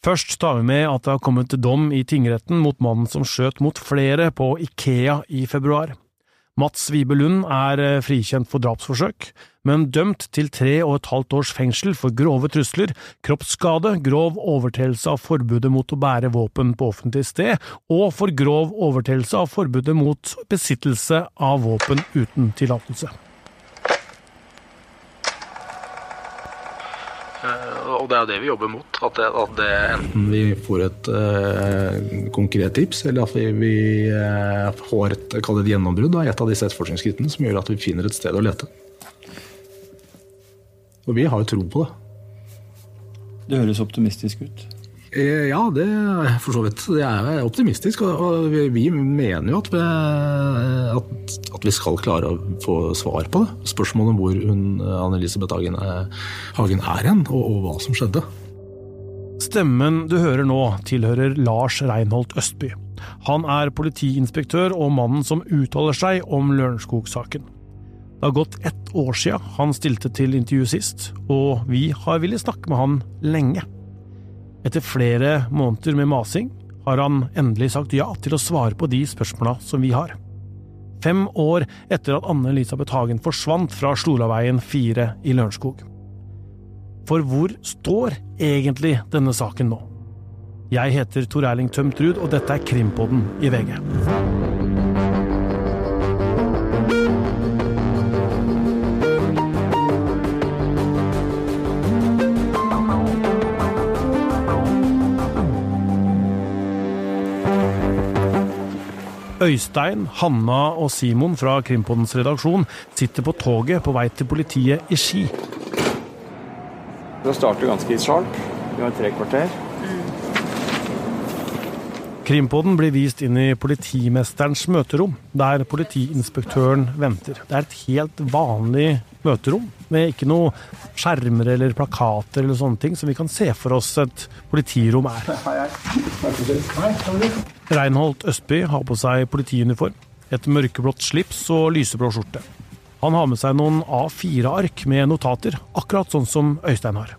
Først tar vi med at det har kommet dom i tingretten mot mannen som skjøt mot flere på Ikea i februar. Mats Wibe Lund er eh, frikjent for drapsforsøk, men dømt til tre og et halvt års fengsel for grove trusler, kroppsskade, grov overtredelse av forbudet mot å bære våpen på offentlig sted, og for grov overtredelse av forbudet mot besittelse av våpen uten tillatelse. Og det er det vi jobber mot. At det, at det enten vi får et uh, konkret tips, eller at vi, vi uh, får et, et gjennombrudd i et av disse etterforskningsskrittene som gjør at vi finner et sted å lete. Og vi har jo tro på det. Det høres optimistisk ut. Eh, ja, det for så vidt. Det er optimistisk. Og vi mener jo at vi, at vi skal klare å få svar på det. Spørsmålet om hvor hun, Anne-Elisabeth Hagen, Hagen er hen, og, og hva som skjedde. Stemmen du hører nå, tilhører Lars Reinholt Østby. Han er politiinspektør og mannen som uttaler seg om Lørenskog-saken. Det har gått ett år siden han stilte til intervju sist, og vi har villet snakke med han lenge. Etter flere måneder med masing har han endelig sagt ja til å svare på de spørsmåla som vi har. Fem år etter at Anne-Elisabeth Hagen forsvant fra Stolaveien 4 i Lørenskog. For hvor står egentlig denne saken nå? Jeg heter Tor Erling Tømtrud, og dette er Krimpodden i VG. Øystein, Hanna og Simon fra Krimpodens redaksjon sitter på toget på vei til politiet i Ski. Det starter ganske sharp. Vi har tre kvarter. Krimpodden blir vist inn i politimesterens møterom, der politiinspektøren venter. Det er et helt vanlig møterom, med ikke noe skjermer eller plakater eller sånne ting, som vi kan se for oss et politirom er. Reinholdt Østby har på seg politiuniform, et mørkeblått slips og lyseblå skjorte. Han har med seg noen A4-ark med notater, akkurat sånn som Øystein har.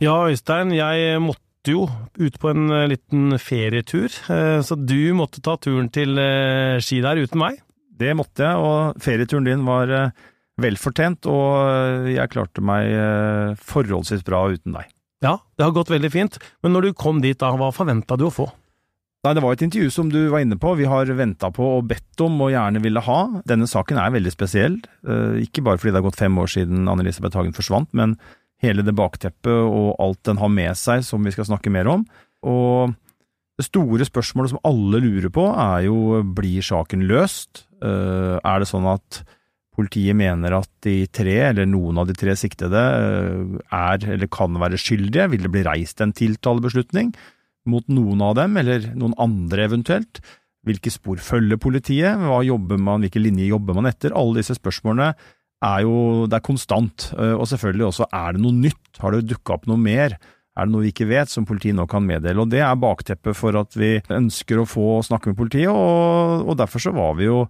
Ja, Øystein, jeg måtte jo ut på en eh, liten ferietur, eh, så du måtte ta turen til eh, Ski der uten meg? Det måtte jeg, og ferieturen din var velfortjent, og jeg klarte meg forholdsvis bra uten deg. Ja, det har gått veldig fint, men når du kom dit da, hva forventa du å få? Nei, Det var et intervju som du var inne på, vi har venta på og bedt om og gjerne ville ha. Denne saken er veldig spesiell, ikke bare fordi det har gått fem år siden Anne-Elisabeth Hagen forsvant, men hele det bakteppet og alt den har med seg, som vi skal snakke mer om. Og det store spørsmålet som alle lurer på, er jo blir saken løst? Eh, er det sånn at politiet mener at de tre, eller noen av de tre siktede, eh, er eller kan være skyldige? Vil det bli reist en tiltalebeslutning mot noen av dem, eller noen andre eventuelt? Hvilke spor følger politiet? Hva man, hvilke linjer jobber man etter? Alle disse spørsmålene er jo det er konstant. Eh, og selvfølgelig også er det noe nytt? Har det dukka opp noe mer? Er det noe vi ikke vet, som politiet nå kan meddele? Og Det er bakteppet for at vi ønsker å få snakke med politiet, og, og derfor så var vi jo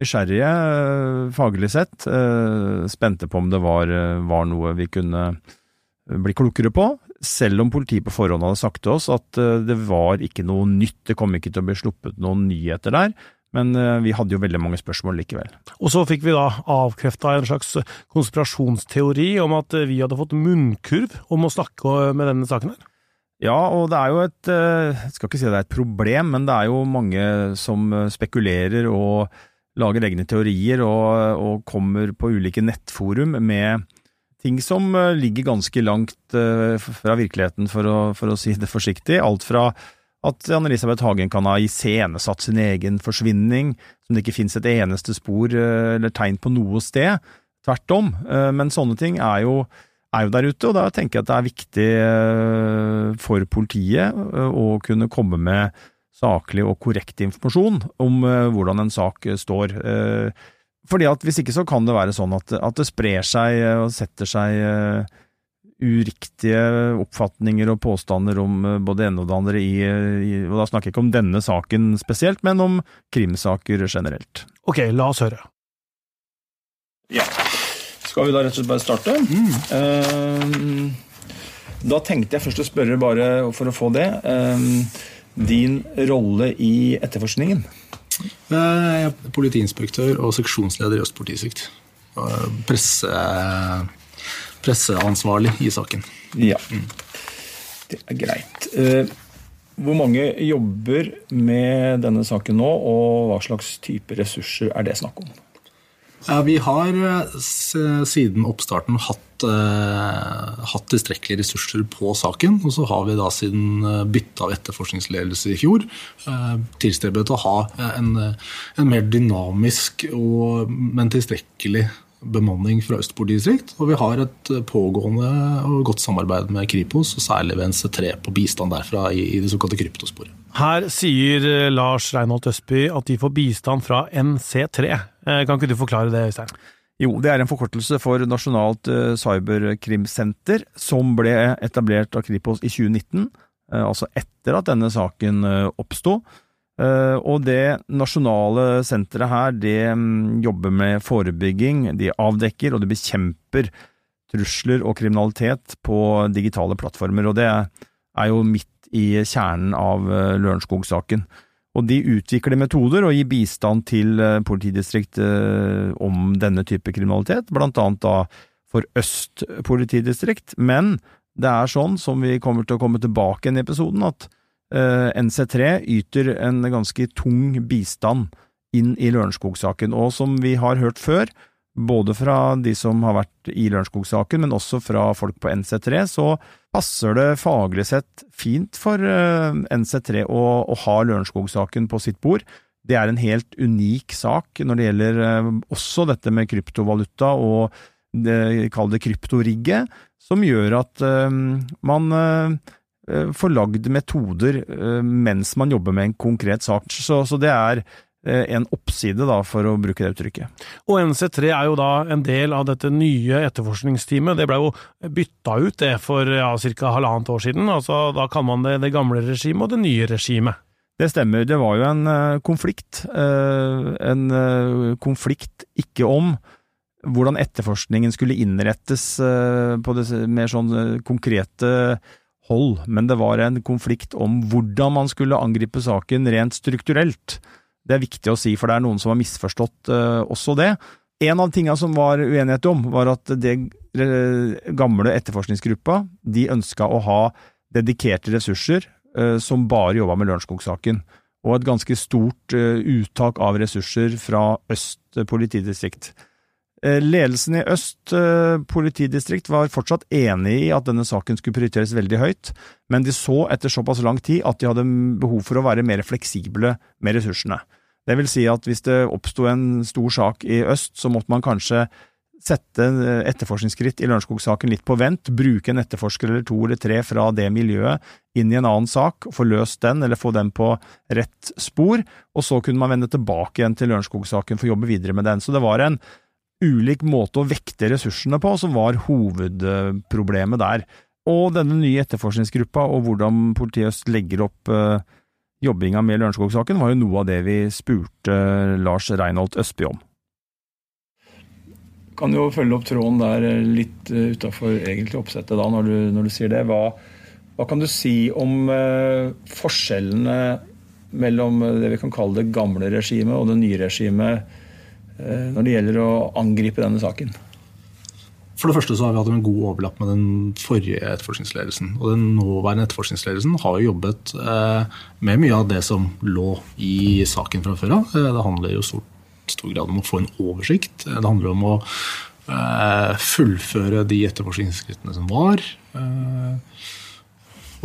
nysgjerrige, eh, faglig sett. Eh, spente på om det var, var, noe vi kunne bli klokere på. Selv om politiet på forhånd hadde sagt til oss at det var ikke noe nytt, det kom ikke til å bli sluppet noen nyheter der. Men eh, vi hadde jo veldig mange spørsmål likevel. Og så fikk vi da avkrefta en slags konspirasjonsteori om at vi hadde fått munnkurv om å snakke med denne saken her. Ja, og det er jo et Jeg eh, skal ikke si det er et problem, men det er jo mange som spekulerer og lager egne teorier og, og kommer på ulike nettforum med ting som eh, ligger ganske langt fra virkeligheten, for å, for å si det forsiktig. Alt fra at Anne-Elisabeth Hagen kan ha iscenesatt sin egen forsvinning, som det ikke finnes et eneste spor eh, eller tegn på noe sted. Tvert om. Eh, men sånne ting er jo, er jo, der ute, og da tenker jeg at det er viktig eh, for politiet å kunne komme med saklig og korrekt informasjon om hvordan en sak står. Fordi at Hvis ikke så kan det være sånn at, at det sprer seg og setter seg uriktige oppfatninger og påstander om eh, både ene og det andre i, i Og da snakker jeg ikke om denne saken spesielt, men om krimsaker generelt. Ok, la oss høre. Ja. Skal vi da rett og slett bare starte? Mm. Uh, Da tenkte jeg først å spørre, bare for å få det, uh, din rolle i etterforskningen. Jeg er politiinspektør og seksjonsleder i Øst politidistrikt. Presse, presseansvarlig i saken. Ja, det er greit. Eh, Hvor mange jobber med denne saken nå, og hva slags type ressurser er det snakk om? Ja, vi har eh, siden oppstarten hatt, eh, hatt tilstrekkelige ressurser på saken. Og så har vi da siden byttet bytte av etterforskningsledelse i fjor eh, tilstrebet å ha eh, en, eh, en mer dynamisk, og, men tilstrekkelig bemanning fra Øst politidistrikt. Og vi har et eh, pågående og godt samarbeid med Kripos, og særlig ved NC3 på bistand derfra i, i det såkalte kryptosporet. Her sier eh, Lars Reinholt Østby at de får bistand fra NC3. Eh, Kan ikke du forklare det, Øystein? Jo, det er en forkortelse for Nasjonalt cyberkrimsenter, som ble etablert av Kripos i 2019, eh, altså etter at denne saken oppsto. Eh, Og det nasjonale senteret her, det mm, jobber med forebygging, de avdekker og de bekjemper trusler og kriminalitet på digitale plattformer, og det er jo midt i kjernen av eh, Lørenskog-saken. Og de utvikler metoder og gir bistand til eh, politidistrikt om denne type kriminalitet, blant annet da for Øst politidistrikt. Men det er sånn, som vi kommer til å komme tilbake i episoden, at NC3 yter en ganske tung bistand inn i Lørenskog-saken. Og som vi har hørt før, både fra de som har vært i Lørenskog-saken, men også fra folk på NC3, så passer det faglig sett fint for eh, NC3 å, å ha Lørenskog-saken på sitt bord. Det er en helt unik sak når det gjelder eh, også dette med kryptovaluta og det, kall det kryptorigget, som gjør at eh, man eh, får lagd metoder eh, mens man jobber med en konkret sak. Så, så det er eh, en oppside, da, for å bruke det uttrykket. Og NC3 er jo da en del av dette nye etterforskningsteamet. Det ble jo bytta ut det for ja, ca. halvannet år siden. Altså, da kan man det, det gamle regimet og det nye regimet. Det stemmer. Det var jo en eh, konflikt. eh, en eh, konflikt ikke om hvordan etterforskningen skulle innrettes eh, på det mer sånn eh, konkrete hold, men det var en konflikt om hvordan man skulle angripe saken rent strukturelt. Det er viktig å si, for det er noen som har misforstått uh, også det. En av tingene som var uenighet om, var at det eh, gamle etterforskningsgruppa de ønska å ha dedikerte ressurser uh, som bare jobba med Lørenskog-saken, og et ganske stort uttak av ressurser fra Øst politidistrikt. Eh, Ledelsen i Øst eh, politidistrikt var fortsatt enig i at denne saken skulle prioriteres veldig høyt, men de så etter såpass lang tid at de hadde behov for å være mer fleksible med ressursene. Det vil si at hvis det oppsto en stor sak i øst, så måtte man kanskje sette eh, etterforskningsskritt i Lørenskog-saken litt på vent, bruke en etterforsker eller to eller tre fra det miljøet inn i en annen sak, få løst den eller få den på rett spor, og så kunne man vende tilbake igjen til Lørenskog-saken for å jobbe videre med den. Så det var en ulik måte å vekte ressursene på som var hovedproblemet der. Og denne nye etterforskningsgruppa og hvordan Politiet Øst legger opp eh, jobbinga med Lørenskog-saken, var jo noe av det vi spurte Lars Reinholt Østby om. Kan jo følge opp tråden der eh, litt uh, utafor egentlig oppsettet da, når du, når du sier det. Hva, hva kan du si om eh, forskjellene mellom eh, det vi kan kalle det gamle regimet og det nye regimet eh, når det gjelder å angripe denne saken? For det første så har vi hatt en god overlapp med den forrige etterforskningsledelsen. Og den nåværende etterforskningsledelsen har jo jobbet eh, med mye av det som lå i saken fra før av. Eh, det handler jo i stor, grad om å få en oversikt. Eh, Det handler om å eh, fullføre de etterforskningsskrittene som var. Eh,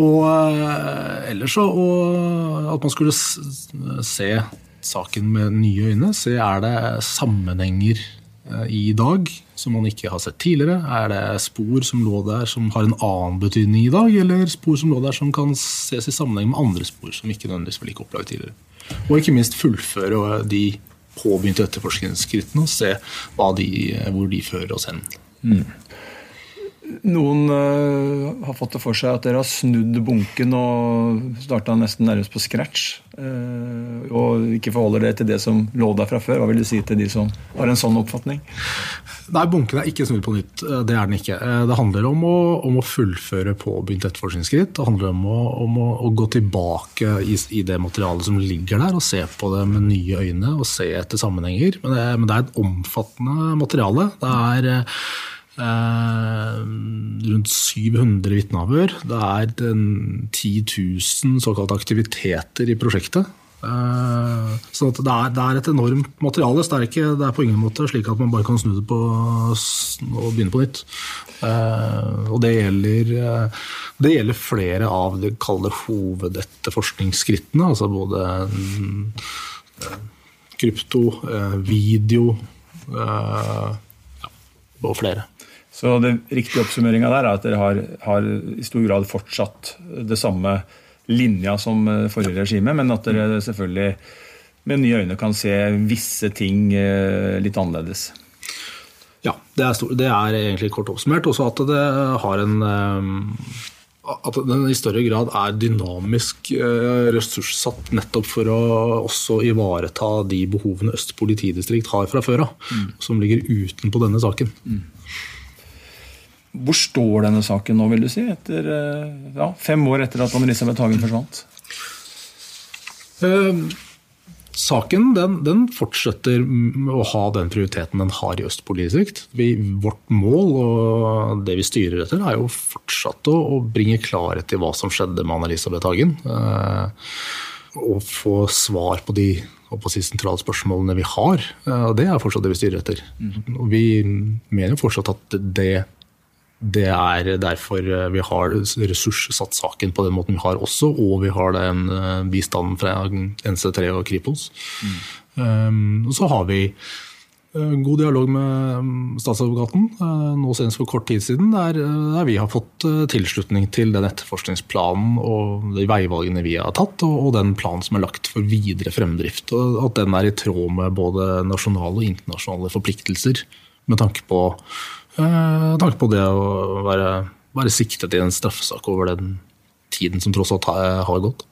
og eh, ellers så og at man skulle s- se saken med nye øyne. så er det sammenhenger eh, i dag som man ikke har sett tidligere? Er det spor som lå der som har en annen betydning i dag, eller spor som lå der som kan ses i sammenheng med andre spor som ikke nødvendigvis var like opplagt tidligere? Og ikke minst fullføre de påbegynte etterforskningsskrittene og se de, hvor de fører oss hen. Noen uh, har fått det for seg at dere har snudd bunken og starta nesten nærmest på scratch. Uh, og ikke forholder dere til det som lå der fra før. Hva vil du si til de som har en sånn oppfatning? Nei, bunken er ikke snudd på nytt. Eh, Det er den ikke. Det handler om å, om å fullføre påbegynt etterforskningsskritt. Det handler om, å, om å, å gå tilbake i, i det materialet som ligger der, og se på det med nye øyne og se etter sammenhenger. Men det, men det er et omfattende materiale. Det er rundt 700 vitneavhør. Det er 10 000 såkalte aktiviteter i prosjektet. Eh, Så at det, er, det er et enormt materiale. Så det er, ikke, det er på ingen måte slik at man bare kan snu det på og begynne på nytt. Eh, Og det gjelder, eh, det gjelder flere av det kalde hovedetterforskningsskrittene. Altså både eh, krypto, eh, video eh, og flere. Så det riktige oppsummeringa der er at dere har, har i stor grad fortsatt det samme linja som eh, forrige regime, men at dere selvfølgelig med nye øyne kan se visse ting eh, litt annerledes. Ja, det er, stor, det er egentlig kort oppsummert. Også at det har en eh, At den i større grad er dynamisk ressurssatt nettopp for å også ivareta de behovene Øst politidistrikt har fra før av, som ligger utenpå denne saken. Hvor står denne saken nå, vil du si, etter eh, ja, fem år etter at Anne-Elisabeth Hagen forsvant? Uh, Saken den, den fortsetter å ha den prioriteten den har i Øst politidistrikt. Vårt mål og det vi styrer etter, er jo fortsatt å, å bringe klarhet i hva som skjedde med Anne-Elisabeth Hagen. Uh, og få svar på de og på de sentrale spørsmålene vi har. Og det er fortsatt det vi styrer etter. Og vi mener jo fortsatt at det det er derfor eh, vi har ressurssatt saken på den måten vi har også, og vi har den eh, bistanden fra NC3 og Kripos. Um, og så har vi eh, god dialog med mm, statsadvokaten, nå senest for kort tid siden, der, der vi har fått tilslutning til den etterforskningsplanen og de veivalgene vi har tatt, og, og den planen som er lagt for videre fremdrift. Og at den er i tråd med både nasjonale og internasjonale forpliktelser med tanke på med tanke på det å være, være siktet i en straffesak over den tiden som tross alt har, gått.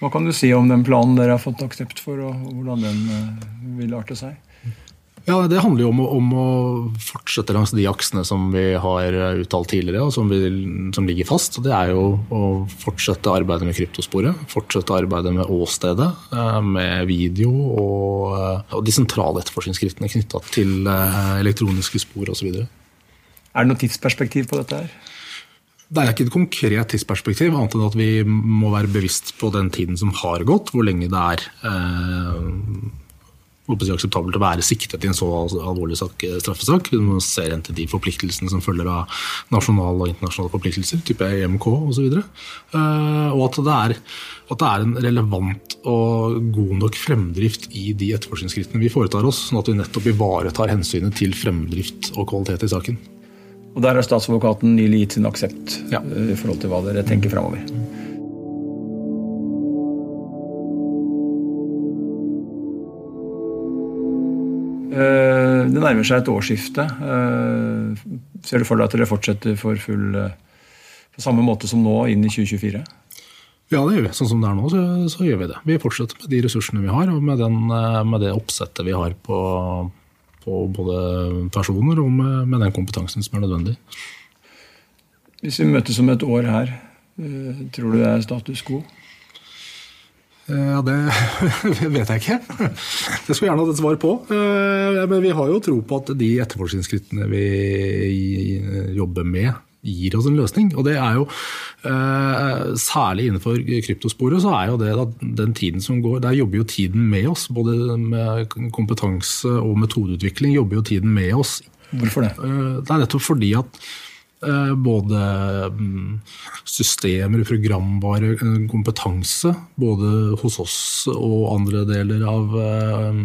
Hva kan du si om den planen dere har fått aksept for, og hvordan den eh, vil arte seg? Ja, Det handler jo om å, om å fortsette langs de aksene som vi har uttalt tidligere, og som, vi, som ligger fast. Og Det er jo å fortsette arbeidet med kryptosporet, fortsette arbeidet med åstedet, eh, med video og, eh, og de sentrale etterforskningsskriftene knytta til eh, elektroniske spor osv. Er det noe tidsperspektiv på dette her? Det er ikke et konkret tidsperspektiv, annet enn at vi må være bevisst på den tiden som har gått, hvor lenge det er eh, akseptabelt å være siktet i en så alvorlig sak, straffesak. Vi må se hen til de forpliktelsene som følger av nasjonale og internasjonale forpliktelser, type EMK osv. Eh, og at det, er, at det er en relevant og god nok fremdrift i de etterforskningsskrittene vi foretar oss, sånn at vi nettopp ivaretar hensynet til fremdrift og kvalitet i saken. Og Der har statsadvokaten nylig gitt sin aksept Ja. eh, i forhold til hva dere tenker framover. Eh, Det nærmer seg et årsskifte. Eh, Ser du for deg at dere fortsetter for full på samme måte som nå inn i 2024? Ja, det gjør vi. Sånn som det er nå, så, så gjør vi det. Vi fortsetter med de ressursene vi har, og med, den, med det oppsettet vi har på, på både personer og med, med den kompetansen som er nødvendig. Hvis vi møtes om et år her, eh, tror du det er status quo? Eh, Ja, det vet jeg ikke. Det skulle jeg gjerne hatt et svar på. Eh, Men vi har jo tro på at de etterforskningsskrittene vi jobber med, gir oss en løsning. Og det er jo eh, Særlig innenfor kryptosporet så er jo det at den tiden som går, der jobber jo tiden med oss. Både med kompetanse og metodeutvikling jobber jo tiden med oss. Hvorfor det? Eh, Det er nettopp fordi at både mm, systemer, programvare, eh, kompetanse, både hos oss og andre deler av eh,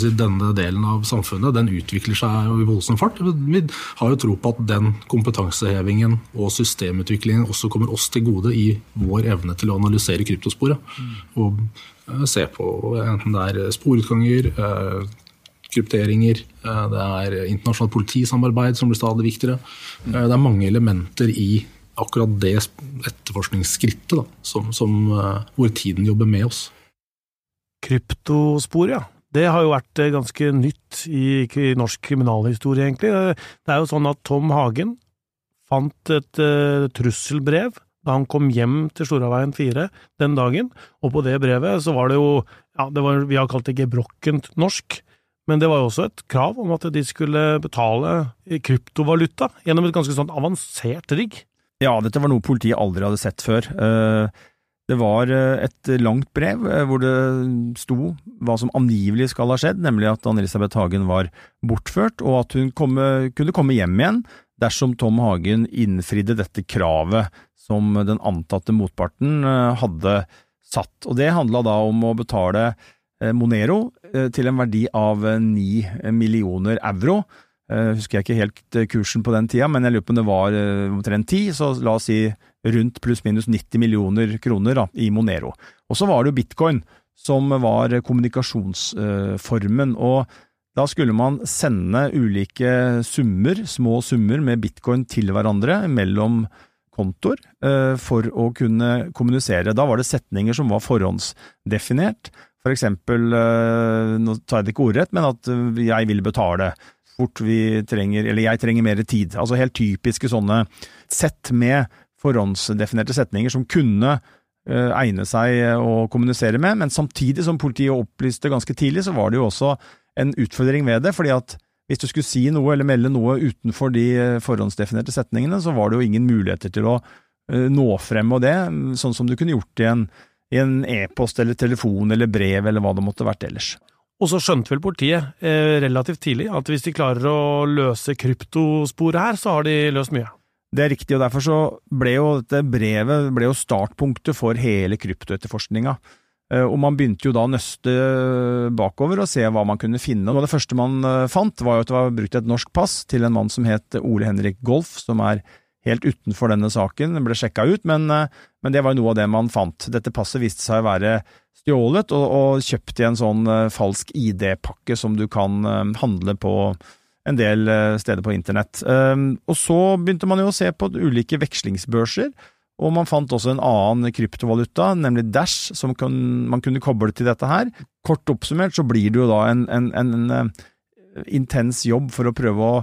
si, denne delen av samfunnet, den utvikler seg i voldsom fart. Vi har jo tro på at den kompetansehevingen og systemutviklingen også kommer oss til gode i vår evne til å analysere kryptosporet. Og eh, se på enten det er sporutganger, eh, krypteringer, eh, det er internasjonalt politisamarbeid som blir stadig viktigere. Eh, Det er mange elementer i akkurat det etterforskningsskrittet da, som, som, eh, hvor tiden jobber med oss. Kryptospor, ja. Det har jo vært ganske nytt i norsk kriminalhistorie, egentlig. Det er jo sånn at Tom Hagen fant et uh, trusselbrev da han kom hjem til Storaveien 4 den dagen, og på det brevet så var det jo, ja, det var, vi har kalt det gebrokkent norsk, men det var jo også et krav om at de skulle betale kryptovaluta gjennom et ganske sånn avansert rigg. Ja, dette var noe politiet aldri hadde sett før. Eh, Det var eh, et langt brev eh, hvor det sto hva som angivelig skal ha skjedd, nemlig at Anne-Elisabeth Hagen var bortført, og at hun komme, kunne komme hjem igjen dersom Tom Hagen innfridde dette kravet som den antatte motparten hadde satt. Og Det handla da om å betale Monero til en verdi av 9 millioner euro. Eh, Husker jeg ikke helt eh, kursen på den tida, men jeg lurer på om det var eh, omtrent ti, så la oss si rundt pluss-minus 90 millioner kroner da, i Monero. Og så var det jo bitcoin som var kommunikasjonsformen, og da skulle man sende ulike summer, små summer med bitcoin til hverandre mellom kontoer eh, for å kunne kommunisere. Da var det setninger som var forhåndsdefinert, for eksempel, eh, nå tar jeg det ikke ordrett, men at eh, jeg vil betale fort. Vi trenger, eller jeg trenger mer tid. Altså helt typiske sånne sett med forhåndsdefinerte setninger som kunne eh, egne seg å kommunisere med, men samtidig som politiet opplyste ganske tidlig, så var det jo også en utfordring ved det, fordi at hvis du skulle si noe eller melde noe utenfor de forhåndsdefinerte setningene, så var det jo ingen muligheter til å nå frem med det, sånn som du kunne gjort i en i en e-post eller telefon eller brev eller hva det måtte vært ellers. Og så skjønte vel politiet eh, relativt tidlig at hvis de klarer å løse kryptosporet her, så har de løst mye. Det er riktig, og derfor så ble jo dette brevet ble jo startpunktet for hele kryptoetterforskninga. Eh, Og man begynte jo da å nøste bakover og se hva man kunne finne. Og det første man eh, fant, var jo at det var brukt et norsk pass til en mann som het Ole Henrik Golf, som er helt utenfor denne saken. Den ble sjekka ut, men, eh, men det var noe av det man fant. Dette passet viste seg å være stjålet og, og kjøpt i en sånn eh, falsk ID-pakke som du kan eh, handle på en del eh, steder på internett. Um, og så begynte man jo å se på ulike vekslingsbørser, og man fant også en annen kryptovaluta, nemlig Dash, som man kunne koble til dette her. Kort oppsummert så blir det jo da en, en, en, en intens jobb for å prøve å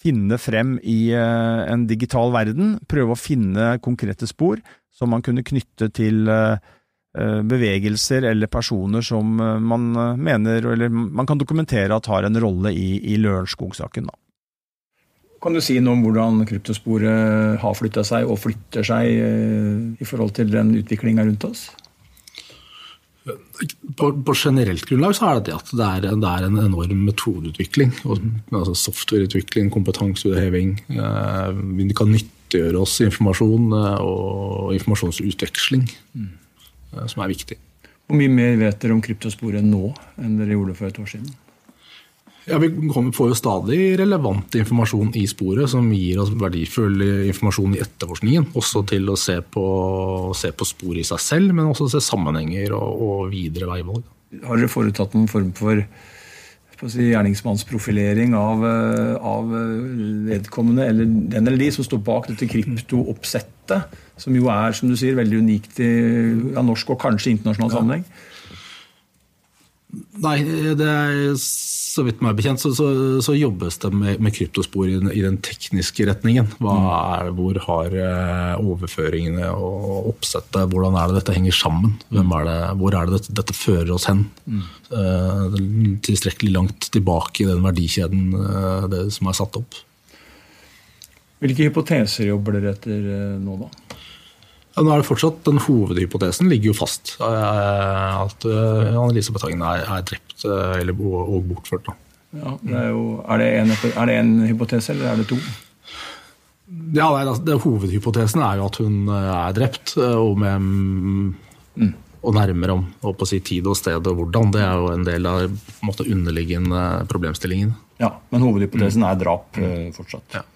finne frem i eh, en digital verden, prøve å finne konkrete spor som man kunne knytte til eh, eh, bevegelser eller personer som man mener, eller man kan dokumentere at har en rolle i, i Lørenskog-saken. Kan du si noe om hvordan kryptosporet har flytta seg og flytter seg i forhold til den utviklinga rundt oss? På, på generelt grunnlag så er det det at det er, det er en enorm metodeutvikling. Og, altså softwareutvikling, kompetanseheving. Eh, vi kan nyttiggjøre oss informasjon eh, og informasjonsutveksling, eh, som er viktig. Hvor mye mer vet dere om kryptosporet nå enn dere gjorde for et år siden? Ja, Vi får jo stadig relevant informasjon i sporet som gir oss verdifull informasjon i etterforskningen. Også til å se på, se på sporet i seg selv, men også se sammenhenger og, og videre veivalg. Har dere foretatt noen form for si, gjerningsmannsprofilering av, av vedkommende, eller den eller de som står bak dette kryptooppsettet, som jo er som du sier, veldig unikt i ja, norsk og kanskje internasjonal sammenheng? Nei, det er, så vidt meg bekjent så, så, så jobbes det med, med kryptospor i den, i den tekniske retningen. Hva er, hvor har eh, overføringene og oppsettet Hvordan er det dette henger sammen? Hvem er det, hvor er det dette, dette fører oss hen? Eh, tilstrekkelig langt tilbake i den verdikjeden eh, det som er satt opp. Hvilke hypoteser jobber dere etter eh, nå, da? Ja, nå er det fortsatt, Den hovedhypotesen ligger jo fast. At eh, Annelise Hagen er, er drept eh, eller, og, og bortført. Ja, er, jo, er, det en, er det en hypotese, eller er det to? Ja, nei, altså, det, Hovedhypotesen er jo at hun eh, er drept, og, med, og nærmere om og si, tid og sted og hvordan. Det er jo en del av måte, underliggende problemstillingen. Ja, Men hovedhypotesen er drap fortsatt. Ja.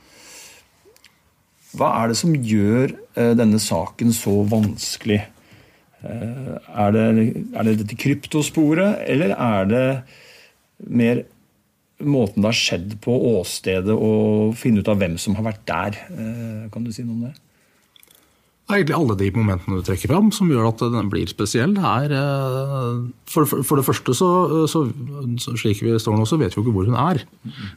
Hva er det som gjør eh, denne saken så vanskelig? Eh, er, det, er det dette kryptosporet, eller er det mer måten det har skjedd på åstedet, og finne ut av hvem som har vært der. Eh, kan du si noe om det? Egentlig alle de momentene du trekker fram som gjør at den blir spesiell. Er, for, for, det første, så, så, så, slik vi står nå, så vet vi jo ikke hvor hun er.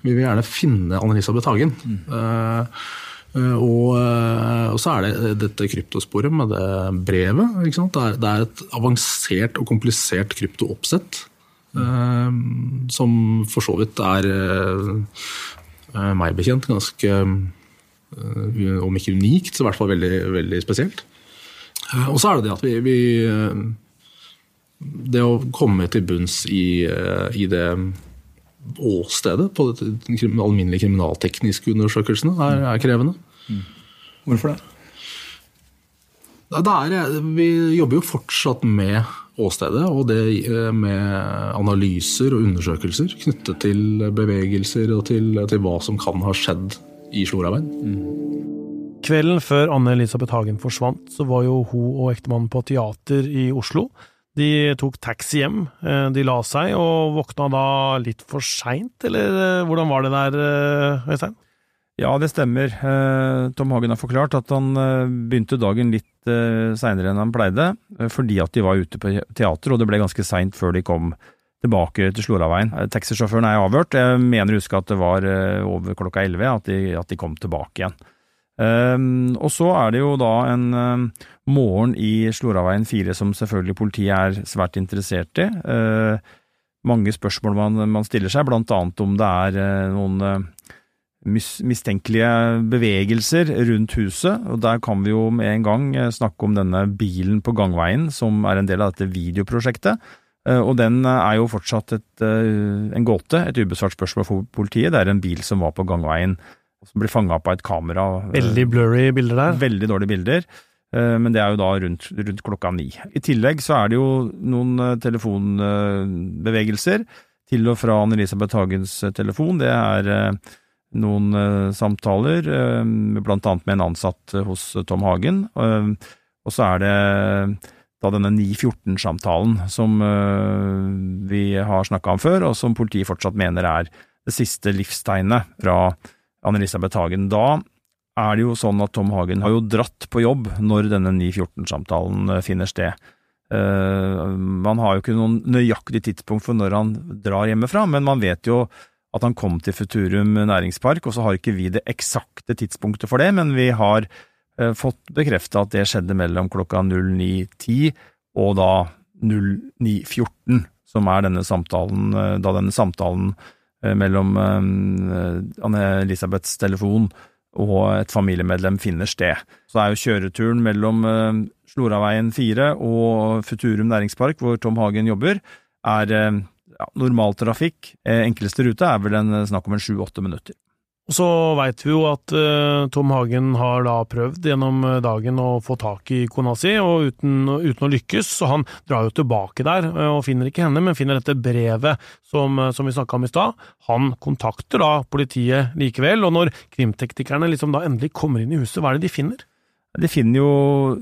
Vi vil gjerne finne Anne-Elisabeth Hagen. Mm. Uh, og, og, så er det dette kryptosporet med det brevet. Det er, det, er, et avansert og komplisert kryptooppsett. Uh, som for så vidt er meg bekjent ganske Eh, om ikke unikt, så i hvert fall veldig, veldig spesielt. Eh, og så er det det at vi, vi, eh, Det å komme til bunns i, i det åstedet på de alminnelige kriminaltekniske undersøkelsene er, er krevende. Mm. Hvorfor det? det er, vi jobber jo fortsatt med åstedet, og det med analyser og undersøkelser knyttet til bevegelser og til, til hva som kan ha skjedd i Sloraveien. Mm. Kvelden før Anne-Elisabeth Hagen forsvant, så var jo hun og ektemannen på teater i Oslo. De tok taxi hjem. Eh, de la seg, og våkna da litt for seint, eller eh, hvordan var det der, eh, Øystein? Ja, det stemmer. Tom Hagen har forklart at han begynte dagen litt seinere enn han pleide, fordi at de var ute på teater, og det ble ganske seint før de kom tilbake til Sloraveien. Eh, taxisjåføren er avhørt. Jeg mener å huske at det var eh, over klokka elleve at, at, de kom tilbake igjen. Og så er det jo da en morgen i Sloraveien 4 som selvfølgelig politiet er svært interessert i. Mange spørsmål man, man, stiller seg, blant annet om det er noen mistenkelige bevegelser rundt huset. og Der kan vi jo med en gang snakke om denne bilen på gangveien som er en del av dette videoprosjektet. Eh, og den eh, er jo fortsatt et, eh, en gåte, et ubesvart spørsmål for politiet. Det er en bil som var på gangveien, som ble fanga opp av et kamera. Veldig blurry bilder der. Veldig dårlige bilder. Men det er jo da rundt, rundt klokka ni. I tillegg så er det jo noen telefonbevegelser til og fra Anne-Elisabeth Hagens telefon. Det er noen samtaler, blant annet med en ansatt hos Tom Hagen. Og så er det da denne 914-samtalen som vi har snakka om før, og som politiet fortsatt mener er det siste livstegnet fra Anne-Elisabeth Hagen. Da er det jo sånn at Tom Hagen har jo dratt på jobb når denne 914-samtalen uh, finner sted. Man har jo ikke noen nøyaktig tidspunkt for når han drar hjemmefra, men man vet jo at han kom til Futurum næringspark, og så har ikke vi det eksakte tidspunktet for det, men vi har Eh, fått bekrefta at det skjedde mellom klokka 09.10 og da 09.14, som er denne samtalen, eh, da denne samtalen eh, mellom Anne-Elisabeths telefon og et familiemedlem finner sted. Så er jo kjøreturen mellom Sloraveien 4 og Futurum næringspark, hvor Tom Hagen jobber, er ja, normaltrafikk. Enkleste rute er vel en, snakk om en sju–åtte minutter. Og så veit vi jo at uh, Tom Hagen har da prøvd gjennom eh, dagen å få tak i kona si, og uten, uten, å lykkes, så han drar jo tilbake der og finner ikke henne, men finner dette brevet som, som vi snakka om i stad. Han kontakter da politiet likevel, og når krimteknikerne liksom da endelig kommer inn i huset, hva er det de finner? De finner jo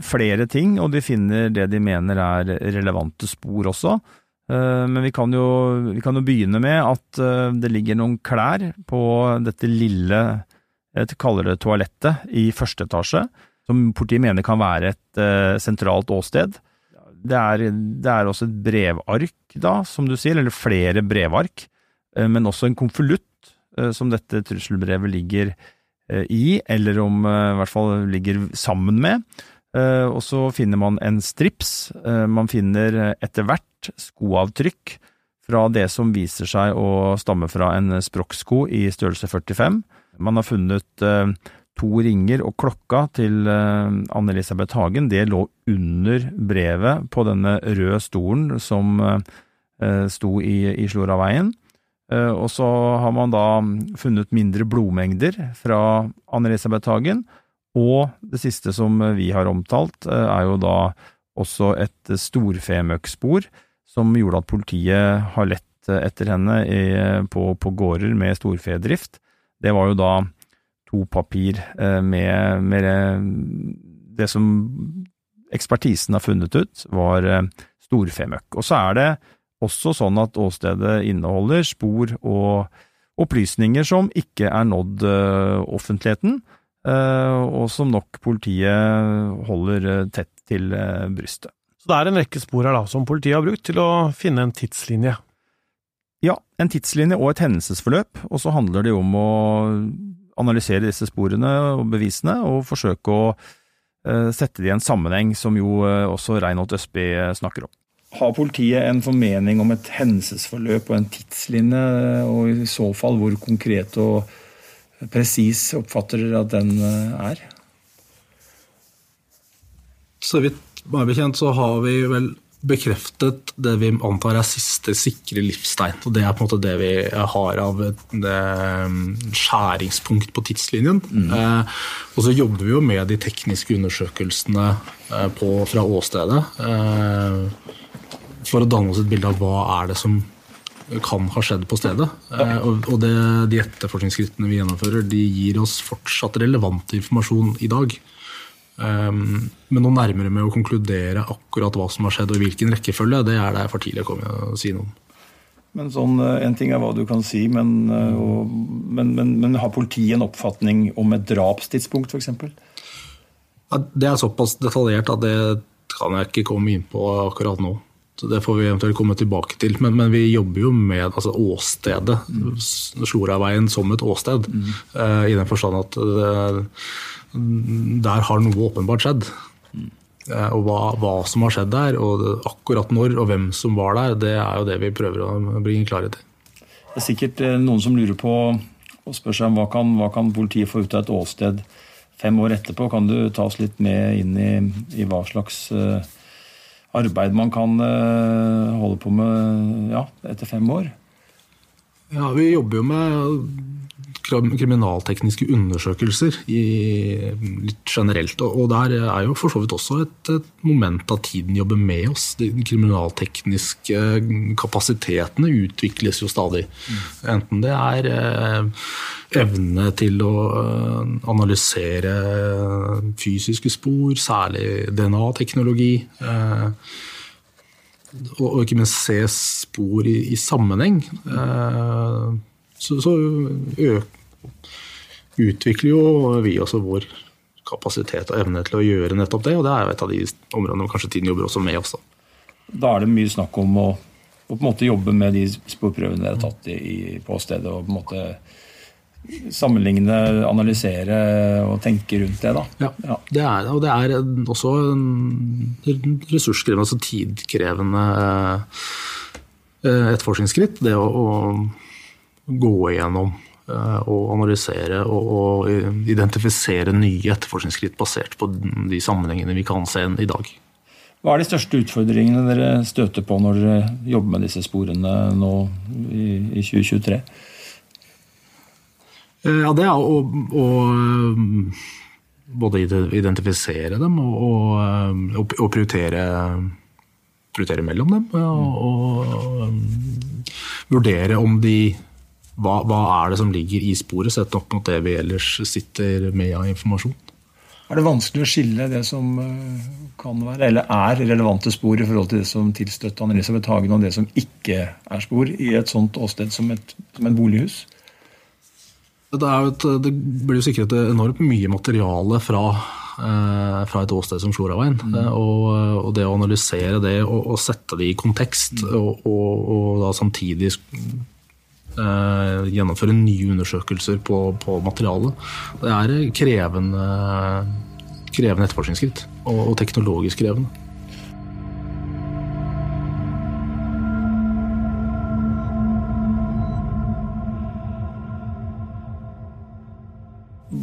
flere ting, og de finner det de mener er relevante spor også. Eh, men vi kan, jo, vi kan, jo, begynne med at eh, det ligger noen klær på dette lille, jeg kaller det toalettet, i første etasje, som politiet mener kan være et sentralt åsted. Det er, det er, også et brevark, da, som du sier, eller flere brevark, men også en konvolutt som dette trusselbrevet ligger i, eller om i hvert fall ligger sammen med. Og så finner man en strips. Man finner etter hvert skoavtrykk fra det som viser seg å stamme fra en sprokksko i størrelse 45. Man har funnet eh, to ringer og klokka til eh, Anne-Elisabeth Hagen. Det lå under brevet på denne røde stolen som eh, sto i, Sloraveien. Eh, og så har man da funnet mindre blodmengder fra Anne-Elisabeth Hagen. Og det siste som vi har omtalt, eh, er jo da også et storfemøkkspor som gjorde at politiet har lett etter henne på, på, gårder med storfedrift. Det var jo da to papir eh, med, med det som ekspertisen har funnet ut, var eh, storfemøkk. Og så er det også sånn at åstedet inneholder spor og, opplysninger som ikke er nådd offentligheten, og som nok politiet holder tett til brystet. Så det er en rekke spor her da, som politiet har brukt til å finne en tidslinje? Ja, en tidslinje og et hendelsesforløp, og så handler det om å analysere disse sporene og bevisene, og forsøke å sette det i en sammenheng, som jo også Reinhold Østby snakker om. Har politiet en formening om et hendelsesforløp og en tidslinje, og i så fall hvor konkret og presis oppfatter dere at den eh, er? Så vidt meg bekjent så har vi vel bekreftet det vi antar er siste sikre livstegn. og Det er på en måte det vi har av skjæringspunkt på tidslinjen. Mm. Eh, og så jobber vi jo med de tekniske undersøkelsene eh, på, fra åstedet. Eh, for å danne oss et bilde av hva er det som kan ha skjedd på stedet. Eh, og det, De etterforskningsskrittene vi gjennomfører, de gir oss fortsatt relevant informasjon i dag. Um, men noe nærmere med å konkludere akkurat hva som har skjedd og i hvilken rekkefølge, det er det for tidlig å komme og si noe om. Men sånn, eh, En ting er hva du kan si, men, og, men, men, men har politiet en oppfatning om et drapstidspunkt f.eks.? Ja, det er såpass detaljert at det kan jeg ikke komme inn på akkurat nå. Så Det får vi eventuelt komme tilbake til. Men, men vi jobber jo med altså, åstedet. Mm. Sloraveien som et åsted. Mm. Uh, I den forstand at uh, der har noe åpenbart skjedd. Mm. Uh, og hva, hva, som har skjedd der, og akkurat når og hvem som var der, det er jo det vi prøver å bringe klarhet i. Det er sikkert noen som lurer på og spør seg om hva kan, hva kan politiet få ut av et åsted fem år etterpå? Kan du ta oss litt med inn i, i hva slags uh, arbeid man kan eh, holde på med ja, etter fem år? Ja, Vi jobber jo med kriminaltekniske undersøkelser i, litt generelt. Og der er jo for så vidt også et, et, moment av tiden jobber med oss. De kriminaltekniske kapasitetene utvikles jo stadig. Enten det er eh, evne til å eh, analysere fysiske spor, særlig DNA-teknologi. Eh, og ikke minst se spor i, i sammenheng. Eh, så, så utvikler jo vi også vår kapasitet og evne til å gjøre nettopp det. Og det er jo et av de områdene hvor kanskje tiden jobber også med oss. Da, da er det mye snakk om å, å på en måte jobbe med de sporprøvene dere har tatt i, på stedet. og på en måte sammenligne, analysere og tenke rundt det. da. Ja, ja. Det er, og det er også ressurskrevende, altså tidkrevende eh, etterforskningsskritt. Det å, å gå igjennom eh, og analysere og, og identifisere nye etterforskningsskritt basert på de sammenhengene vi kan se i dag. Hva er de største utfordringene dere støter på når dere jobber med disse sporene nå i, i 2023? Eh, ja, det er å, å eh, både identifisere dem og, og, eh, og prioritere, prioritere, mellom dem. Og, og, vurdere om de hva, hva, er det som ligger i sporet, sett opp mot det vi ellers sitter med av informasjon. Er det vanskelig å skille det som kan være, eller er relevante spor i forhold til det som tilstøtte Anne-Elisabeth Hagen, og det som ikke er spor, i et sånt åsted som et, som et bolighus? Det, et, det, blir jo sikret enormt mye materiale fra, eh, fra et åsted som Floraveien. Mm. Eh, og, og, det å analysere det og, og sette det i kontekst, mm. og, og, da samtidig eh, gjennomføre nye undersøkelser på, på materialet, det er krevende, krevende etterforskningsskritt. og teknologisk krevende.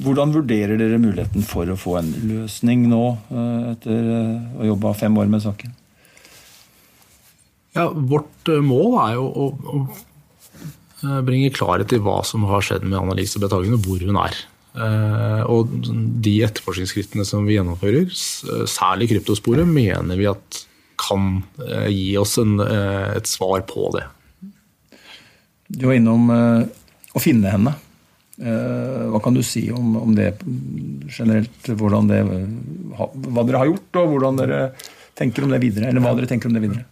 Hvordan vurderer dere muligheten for å få en løsning nå, eh, etter å å jobbe fem år med saken? Ja, Vårt eh, mål er jo å, å bringe klarhet i hva som har skjedd med Annelise Bethagen, og hvor hun er. Og de etterforskningsskrittene som vi gjennomfører, særlig kryptosporet, mener vi at kan gi oss en, et svar på det. Du var innom å finne henne. Eh, hva kan du si om, om det generelt? Det, hva dere har gjort, og hvordan dere tenker om det videre? Eller hva dere tenker om det videre?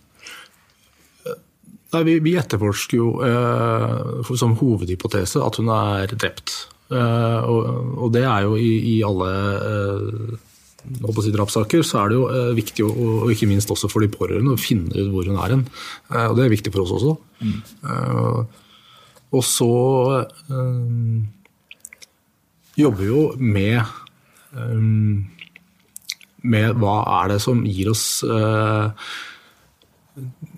Nei, vi, vi etterforsker jo eh, som hovedhypotese at hun er drept. Eh, og, og, det er jo i, i alle eh, si drapssaker, så er det jo eh, viktig, og, og, ikke minst også for de pårørende, å finne ut hvor hun er hen. Eh, og det er viktig for oss også. Mm. Eh, og så jobber vi jo med med hva er det som gir oss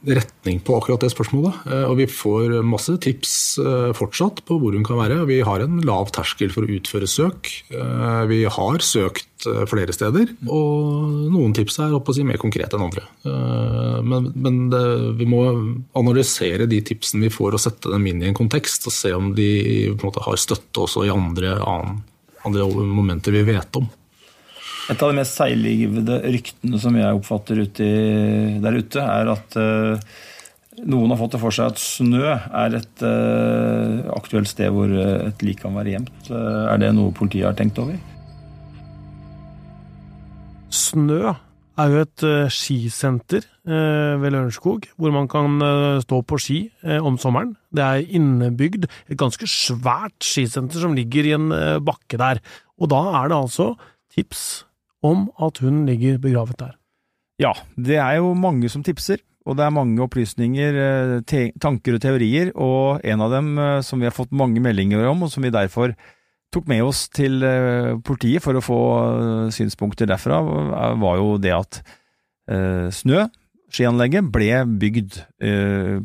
retning på akkurat det spørsmålet. Eh, og vi får masse tips eh, fortsatt på hvor hun kan være. Vi har en lav terskel for å utføre søk. Eh, vi har søkt flere steder, og noen tips er å si, mer konkrete enn andre. Men, men det, vi må analysere de tipsene vi får og sette dem inn i en kontekst, og se om de måte, har støtte også i andre, andre momenter vi vet om. Et av de mest seiglivede ryktene som jeg oppfatter ute der ute, er at uh, noen har fått det for seg at Snø er et uh, aktuelt sted hvor et lik kan være gjemt. Uh, er det noe politiet har tenkt over? Snø er jo et skisenter ved Lørenskog, hvor man kan stå på ski om sommeren. Det er innebygd, et ganske svært skisenter som ligger i en bakke der. Og da er det altså tips om at hun ligger begravet der. Ja, det er jo mange som tipser, og det er mange opplysninger, eh, tanker og teorier, og en av dem eh, som vi har fått mange meldinger om, og som vi derfor tok med oss til eh, politiet for å få synspunkter derfra, var jo det at Snø, skianlegget, ble bygd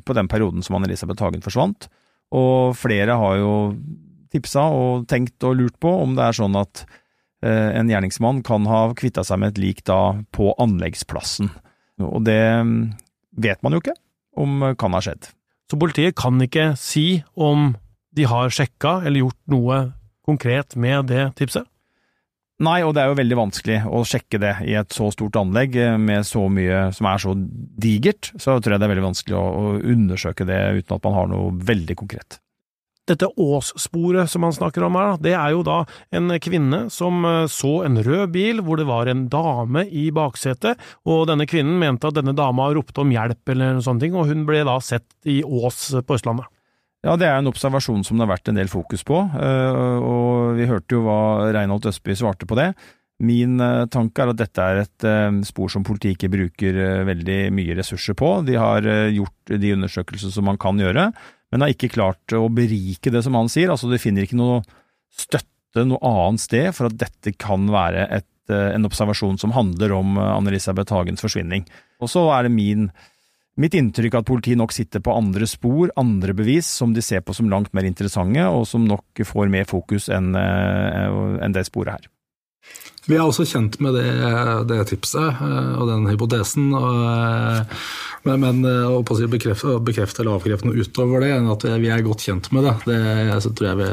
på den perioden som Anne-Elisabeth Hagen forsvant, og flere har jo tipsa og tenkt og lurt på om det er sånn at en gjerningsmann kan ha kvitta seg med et lik da på anleggsplassen. Og det mm, vet man jo ikke om kan ha skjedd. Så politiet kan ikke si om de har sjekka eller gjort noe konkret med det tipset? Nei, og det er jo veldig vanskelig å sjekke det i et så stort anlegg eh, med så mye som er så digert. Så tror jeg det er veldig vanskelig å, undersøke det uten at man har noe veldig konkret. Dette Ås-sporet som han snakker om her, det er jo da en kvinne som eh, så en rød bil hvor det var en dame i baksetet, og denne kvinnen mente at denne dama ropte om hjelp eller noe sånt, og hun ble da sett i Ås på Østlandet. Ja, det er en observasjon som det har vært en del fokus på, eh, og vi hørte jo hva Reinholt Østby svarte på det. Min eh, tanke er at dette er et spor som politiet ikke bruker veldig mye ressurser på. De har gjort de undersøkelser som man kan gjøre, men har ikke klart å berike det som han sier. Altså, de finner ikke noe støtte noe annet sted for at dette kan være et, eh, en observasjon som handler om eh, Anne-Elisabeth Hagens forsvinning. Og så er det min, mitt inntrykk at politiet nok sitter på andre spor, andre bevis, som de ser på som langt mer interessante, og som nok får mer fokus enn eh, en det sporet her. Vi er også kjent med det, det tipset og den hypotesen. Og, men, men eh, å bekrefte, bekrefte eller avkrefte noe utover det, enn at vi er godt kjent med det, det så tror jeg vi,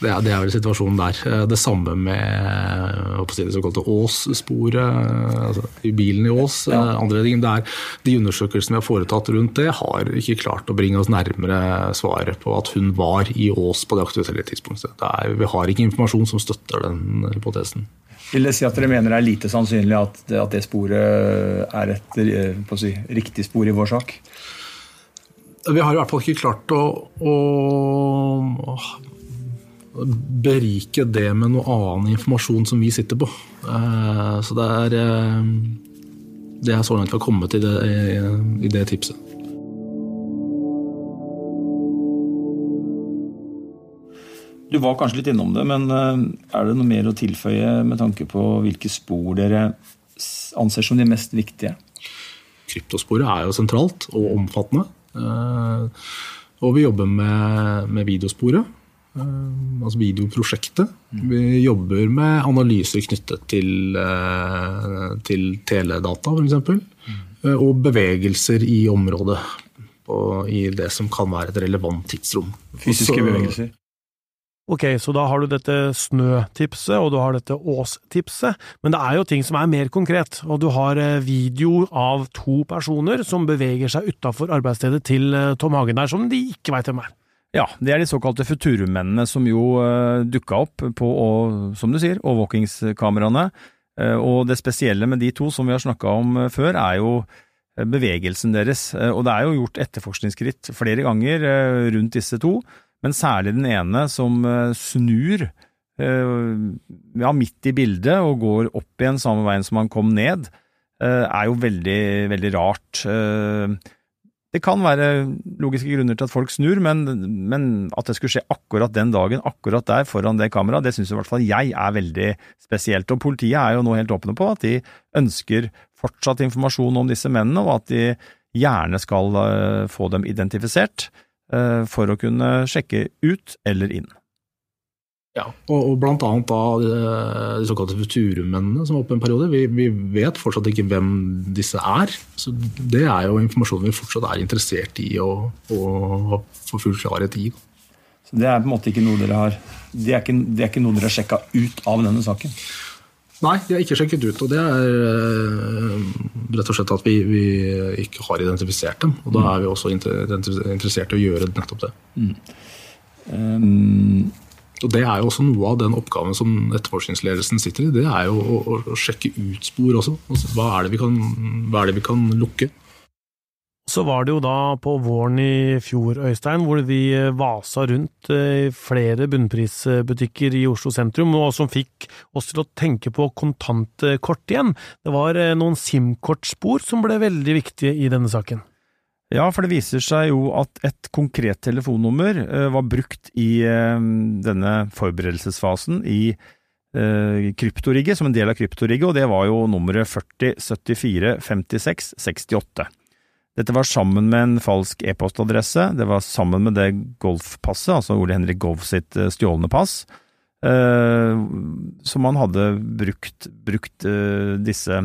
det er, det er, vel situasjonen der. Eh, det samme med si, det såkalte Ås-sporet, altså, i bilen i Ås. Ja. Eh, andre ting, det de undersøkelsene vi har foretatt rundt det, har ikke klart å bringe oss nærmere svaret på at hun var i Ås på det aktuelle tidspunktet. Det er, vi har ikke informasjon som støtter den hypotesen. Vil det si at dere mener det er lite sannsynlig at, at det sporet er et eh, si, riktig spor i vår sak? Vi har i hvert fall ikke klart å, å, berike det med noe annen informasjon som vi sitter på. Eh, så det er, eh, det er så langt har kommet i det, i det tipset. Du var kanskje litt innom det, men eh, er det noe mer å tilføye med tanke på hvilke spor dere anser som de mest viktige? Kryptosporet er jo sentralt og omfattende. Eh, og vi jobber med, med videosporet, eh, altså videoprosjektet. Vi jobber med analyser knyttet til, til teledata, f.eks. Og bevegelser i området. I det som kan være et relevant tidsrom. Fysiske Også, bevegelser? Ok, så da har du dette snøtipset, og du har dette åstipset, men det er jo ting som er mer konkret, og du har eh, video av to personer som beveger seg utafor arbeidsstedet til eh, Tom Hagen der, som de ikke veit hvem er. Ja, det er de såkalte Futurum-mennene som jo uh, dukka opp på, og, som du sier, overvåkingskameraene. Og det spesielle med de to som vi har snakka om før, er jo bevegelsen deres. Og det er jo gjort etterforskningsskritt flere ganger rundt disse to, men særlig den ene som snur ja, midt i bildet og går opp igjen samme veien som han kom ned, er jo veldig, veldig rart. Det kan være logiske grunner til at folk snur, men, men, at det skulle skje akkurat den dagen, akkurat der, foran det kameraet, det syns i hvert fall jeg er veldig spesielt. Og politiet er jo nå helt åpne på at de ønsker fortsatt informasjon om disse mennene, og at de gjerne skal få dem identifisert for å kunne sjekke ut eller inn. Ja, og, og blant annet da de såkalte Futurum-mennene som var oppe en periode. Vi, vi, vet fortsatt ikke hvem disse er. så Det er jo informasjon vi fortsatt er interessert i å, å få full klarhet i. Så Det er på en måte ikke noe dere har Det er ikke, det er ikke noe dere har sjekka ut av denne saken? Nei, de har ikke sjekket ut. Og det er uh, rett og slett at vi, vi, ikke har identifisert dem. Og da mm. er vi også interessert i å gjøre nettopp det. Mm. Um, og Det er jo også noe av den oppgaven som etterforskningsledelsen sitter i. Det er jo å, å, å sjekke ut spor også. Altså, hva, er kan, hva, er det vi kan, lukke? Så var det jo da på våren i fjor, Øystein, hvor vi vasa rundt i eh, flere bunnprisbutikker i Oslo sentrum, og som fikk oss til å tenke på kontantkort igjen. Det var eh, noen SIM-kortspor som ble veldig viktige i denne saken. Ja, for det viser seg jo at et konkret telefonnummer var brukt i denne forberedelsesfasen i kryptorigget, som en del av kryptorigget, og det var jo nummeret 40 74 56 68. Dette var sammen med en falsk e-postadresse, det var sammen med det golfpasset, altså Ole Henrik Golf sitt stjålne pass, som han hadde brukt, brukt disse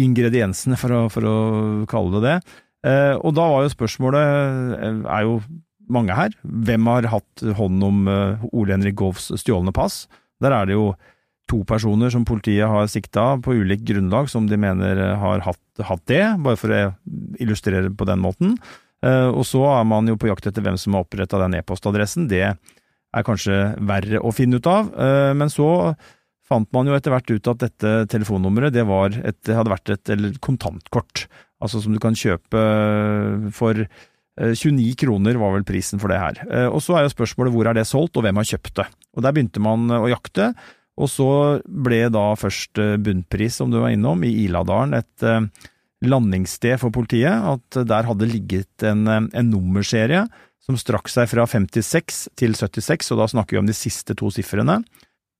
ingrediensene, for å, for å kalle det det Eh, og da var jo spørsmålet, eh, er jo mange her, hvem har hatt hånd om eh, Ole Henrik Golfs stjålne pass? Der er det jo to personer som politiet har sikta på ulikt grunnlag, som de mener har hatt, hatt, det, bare for å illustrere på den måten. Og så er man jo på jakt etter hvem som har oppretta den e-postadressen. Det er kanskje verre å finne ut av. Men så fant man jo etter hvert ut at dette telefonnummeret det, et, hadde vært et kontantkort altså som du kan kjøpe eh, for 29 eh, kroner var vel prisen for det her. Eh, og så er jo spørsmålet hvor er det solgt, og hvem har kjøpt det. Og Der begynte man å jakte, og så ble da først bunnpris, som du var innom, i Iladalen et landingssted for politiet. At der hadde ligget en, en nummerserie som strakk seg fra 56 til 76, og da snakker vi om de siste to sifrene.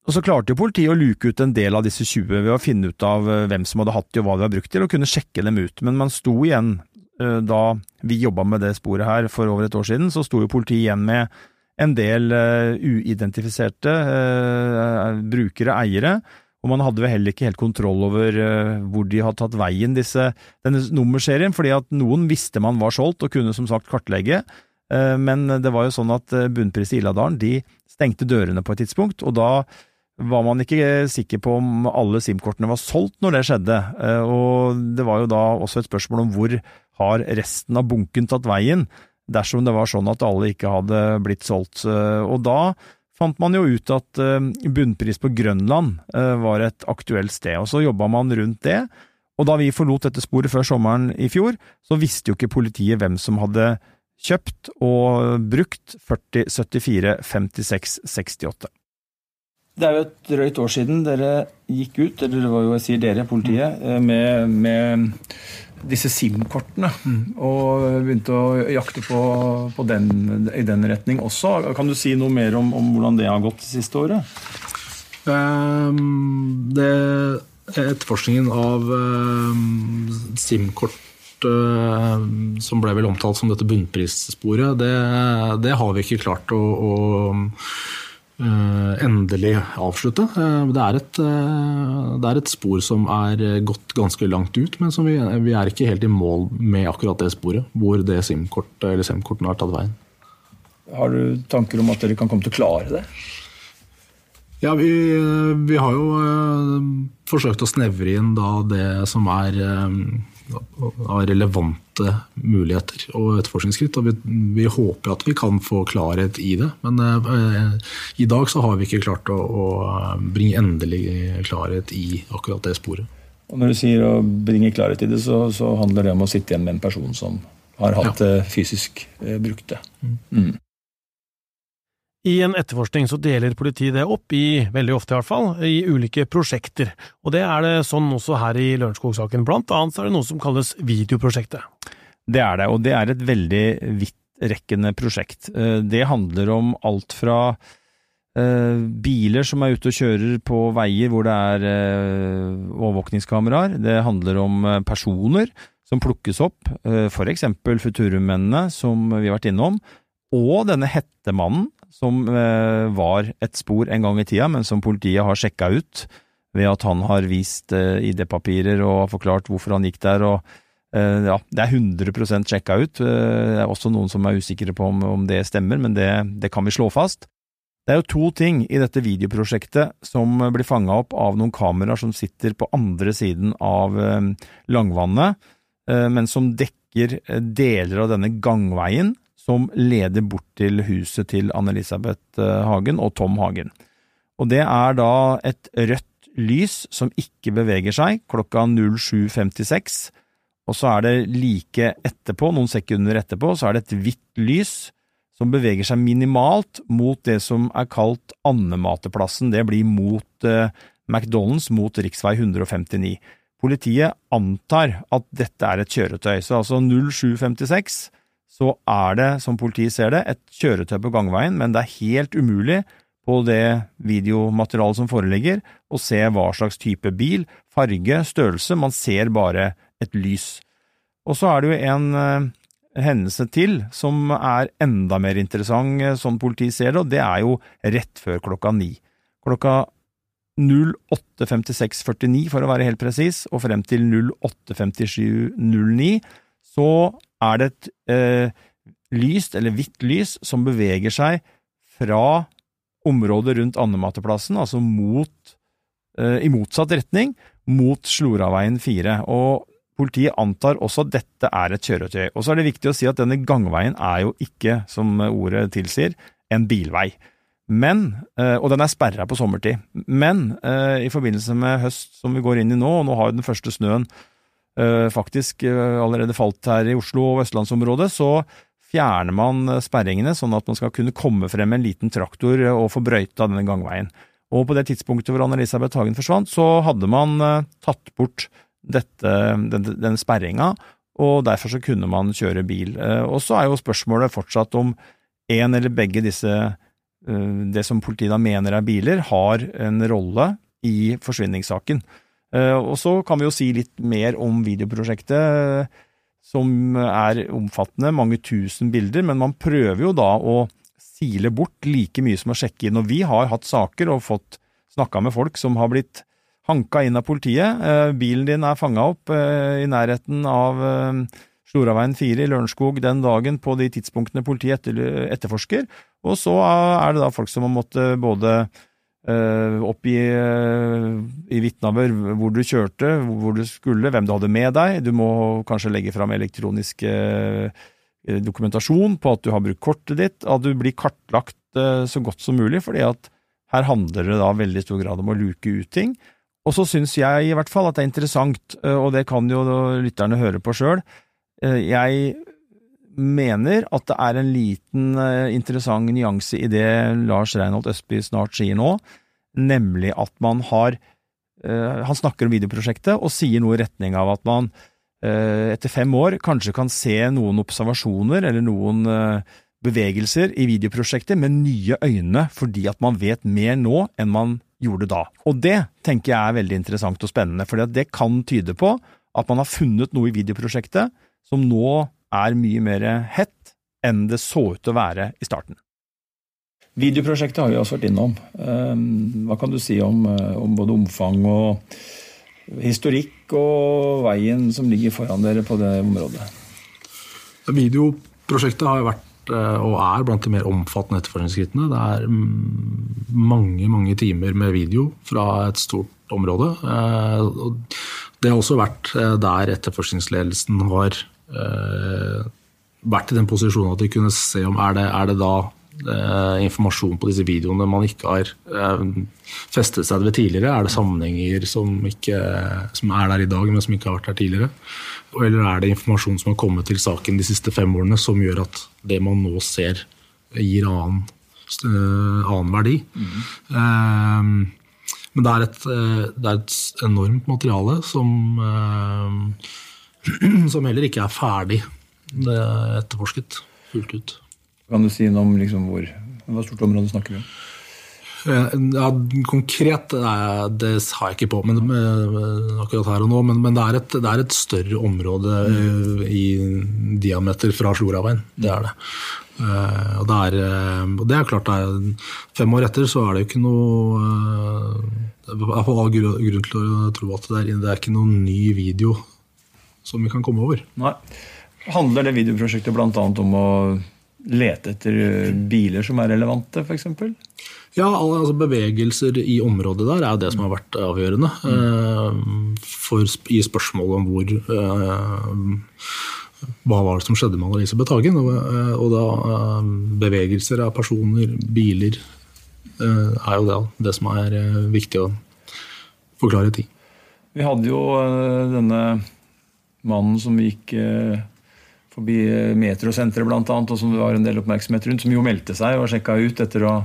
Og så klarte jo politiet å luke ut en del av disse 20 ved å finne ut av eh, hvem som hadde hatt de og hva de var brukt til, og kunne sjekke dem ut. Men man sto igjen, eh, da vi jobba med det sporet her for over et år siden, så sto jo politiet igjen med en del uh, uidentifiserte uh, brukere, eiere, og man hadde vel heller ikke helt kontroll over uh, hvor de hadde tatt veien, disse, denne nummerserien, fordi at noen visste man var solgt og kunne som sagt kartlegge, men det var jo sånn at Bunnpris i Illadalen de stengte dørene på et tidspunkt, og da var man ikke sikker på om alle SIM-kortene var solgt når det skjedde, og det var jo da også et spørsmål om hvor har resten av bunken tatt veien, dersom det var sånn at alle ikke hadde blitt solgt. Eh, og da fant man jo ut at eh, bunnpris på Grønland var et aktuelt sted, og så jobba man rundt det. Og da vi forlot dette sporet før sommeren i fjor, så visste jo ikke politiet hvem som hadde kjøpt og brukt 40 74 56 68. Det er jo et drøyt år siden dere gikk ut, eller det var jo jeg sier dere, politiet, eh, med, med disse SIM-kortene. Mm. Og begynte å jakte på, på den, i den retning også. Kan du si noe mer om, om hvordan det har gått det siste året? Um, det, etterforskningen av um, SIM-kort uh, som ble vel omtalt som dette bunnprissporet, det, det har vi ikke klart å, å endelig avslutte. Eh, det er, et, eh, det er, et, spor som er gått ganske langt ut, men vi, vi, er ikke helt i mål med akkurat det sporet. Hvor det SIM-kortet eller SIM-kortene har tatt veien. Har du tanker om at dere kan komme til å klare det? Ja, vi, vi har jo forsøkt å snevre inn det som er av relevante muligheter og etterforskningsskritt. og vi, vi, håper at vi kan få klarhet i det. Men eh, i dag så har vi ikke klart å, å, bringe endelig klarhet i akkurat det sporet. Og når du sier å bringe klarhet i det, så, så handler det om å sitte igjen med en person som har hatt det fysisk eh, brukt det. Mm. I en etterforskning så deler politiet det opp i, veldig ofte i hvert fall, i ulike prosjekter, og det er det sånn også her i Lørenskog-saken. Blant annet så er det noe som kalles videoprosjektet. Det er det, og det er et veldig vidtrekkende prosjekt. Eh, det handler om alt fra eh, biler som er ute og kjører på veier hvor det er eh, overvåkningskameraer. Det handler om personer som plukkes opp, for eksempel Futurum-mennene som vi har vært innom, og denne hettemannen som eh, var et spor en gang i tida, men som politiet har sjekka ut ved at han har vist eh, ID-papirer og har forklart hvorfor han gikk der. og eh, ja, Det er 100 sjekka ut. Det er også noen som er usikre på om, om det stemmer, men det, det, kan vi slå fast. Det er jo to ting i dette videoprosjektet som blir fanga opp av noen kameraer som sitter på andre siden av Langvannet, men som dekker deler av denne gangveien som leder bort til huset til Anne-Elisabeth eh, Hagen og Tom Hagen. Og det er da et rødt lys som ikke beveger seg, klokka 07.56, og så er det like etterpå, noen sekunder etterpå, så er det et hvitt lys som beveger seg minimalt mot det som er kalt andemateplassen. det blir mot eh, McDonald's mot rv. 159. Politiet antar at dette er et kjøretøy, så altså 0756 så er det, som politiet ser det, et kjøretøy på gangveien, men det er helt umulig på det videomaterialet som foreligger, å se hva slags type bil, farge, størrelse, man ser bare et lys. Og så er det jo en uh, hendelse til som er enda mer interessant, uh, sånn politiet ser det, og det er jo rett før klokka ni. Klokka 08.56,49 for å være helt presis, og frem til 08.57,09 så er det et eh, lyst, eller hvitt lys, som beveger seg fra området rundt Andematerplassen, altså mot, eh, i motsatt retning, mot Sloraveien 4. Og politiet antar også at dette er et kjøretøy. Og så er det viktig å si at denne gangveien er jo ikke, som ordet tilsier, en bilvei. Men, eh, og den er sperra på sommertid, men eh, i forbindelse med høst som vi går inn i nå, og nå har jo den første snøen faktisk eh, allerede falt her i Oslo og østlandsområdet, så fjerner man eh, sperringene sånn at man skal kunne komme frem med en liten traktor og få brøyta denne gangveien. Og på det tidspunktet hvor Anne-Elisabeth Hagen forsvant, så hadde man tatt bort dette, den, denne sperringa, og derfor så kunne man kjøre bil. Og så er jo spørsmålet fortsatt om en eller begge disse, det som politiet da mener er biler, har en rolle i forsvinningssaken. Eh, og så kan vi jo si litt mer om videoprosjektet, som er omfattende, mange tusen bilder, men man prøver jo da å sile bort like mye som å sjekke inn. Og vi har hatt saker og fått snakka med folk som har blitt hanka inn av politiet. Eh, bilen din er fanga opp eh, i nærheten av Sloraveien 4 i Lørenskog den dagen på de tidspunktene politiet etterforsker, og så er det da folk som har måttet både Uh, i, uh, i vitneavhør hvor du kjørte, hvor du skulle, hvem du hadde med deg. Du må kanskje legge fram elektronisk uh, dokumentasjon på at du har brukt kortet ditt. At du blir kartlagt så godt som mulig, fordi at her handler det da veldig stor grad om å luke ut ting. Og så syns jeg i hvert fall at det er interessant, og det kan jo lytterne høre på sjøl. Jeg mener at det er en liten uh, interessant nyanse i det Lars Reinholt Østby snart sier nå, nemlig at man har uh, Han snakker om videoprosjektet og sier noe i retning av at man uh, etter fem år kanskje kan se noen observasjoner eller noen bevegelser i videoprosjektet med nye øyne, fordi at man vet mer nå enn man gjorde da. Og det tenker jeg er veldig interessant og spennende, for det kan tyde på at man har funnet noe i videoprosjektet som nå er mye mer hett enn det så ut til å være i starten. Videoprosjektet har vi også vært innom. Ehm, hva kan du si om, eh, om både omfang og historikk og veien som ligger foran dere på det området? Videoprosjektet har vært eh, og er blant de mer omfattende etterforskningsskrittene. Det er mm, mange mange timer med video fra et stort område. Eh, det har også vært der etterforskningsledelsen har vært i den posisjonen at de kunne se om er det, er det da eh, informasjon på disse videoene man ikke har eh, festet seg ved tidligere? Er det sammenhenger som, ikke, som er der i dag, men som ikke har vært der tidligere? Eller er det informasjon som har kommet til saken de siste fem årene som gjør at det man nå ser, gir annen, eh, annen verdi? Eh, men det er, et, eh, det er et enormt materiale som, eh, som heller ikke er ferdig det er etterforsket fullt ut. Kan du si noe om liksom hvor, hva stort område snakker vi om? Eh, Ja, konkret det har jeg ikke på men, eh, akkurat her og nå, men, men det, er et, det er et større område eh, i diameter fra Sloraveien. Det er det. Og det er, det er klart, det er, fem år etter så er det jo ikke noe Jeg har grunn til å tro at det er, det er ikke noen ny video som vi kan komme over. Nei. Handler det videoprosjektet bl.a. om å lete etter eh, biler som er relevante, f.eks.? Ja, altså bevegelser i området der er det som har vært avgjørende Mm. for, i spørsmålet om hvor eh, Hva var det som skjedde med Anne-Elisabeth Hagen? Og, eh, og da eh, bevegelser av personer, biler, eh, er jo det, det som er eh, viktig å forklare ting. Vi hadde jo eh, denne mannen som gikk eh, forbi eh, Metrosenteret bl.a., og som det var en del oppmerksomhet rundt, som jo meldte seg og sjekka ut etter å ha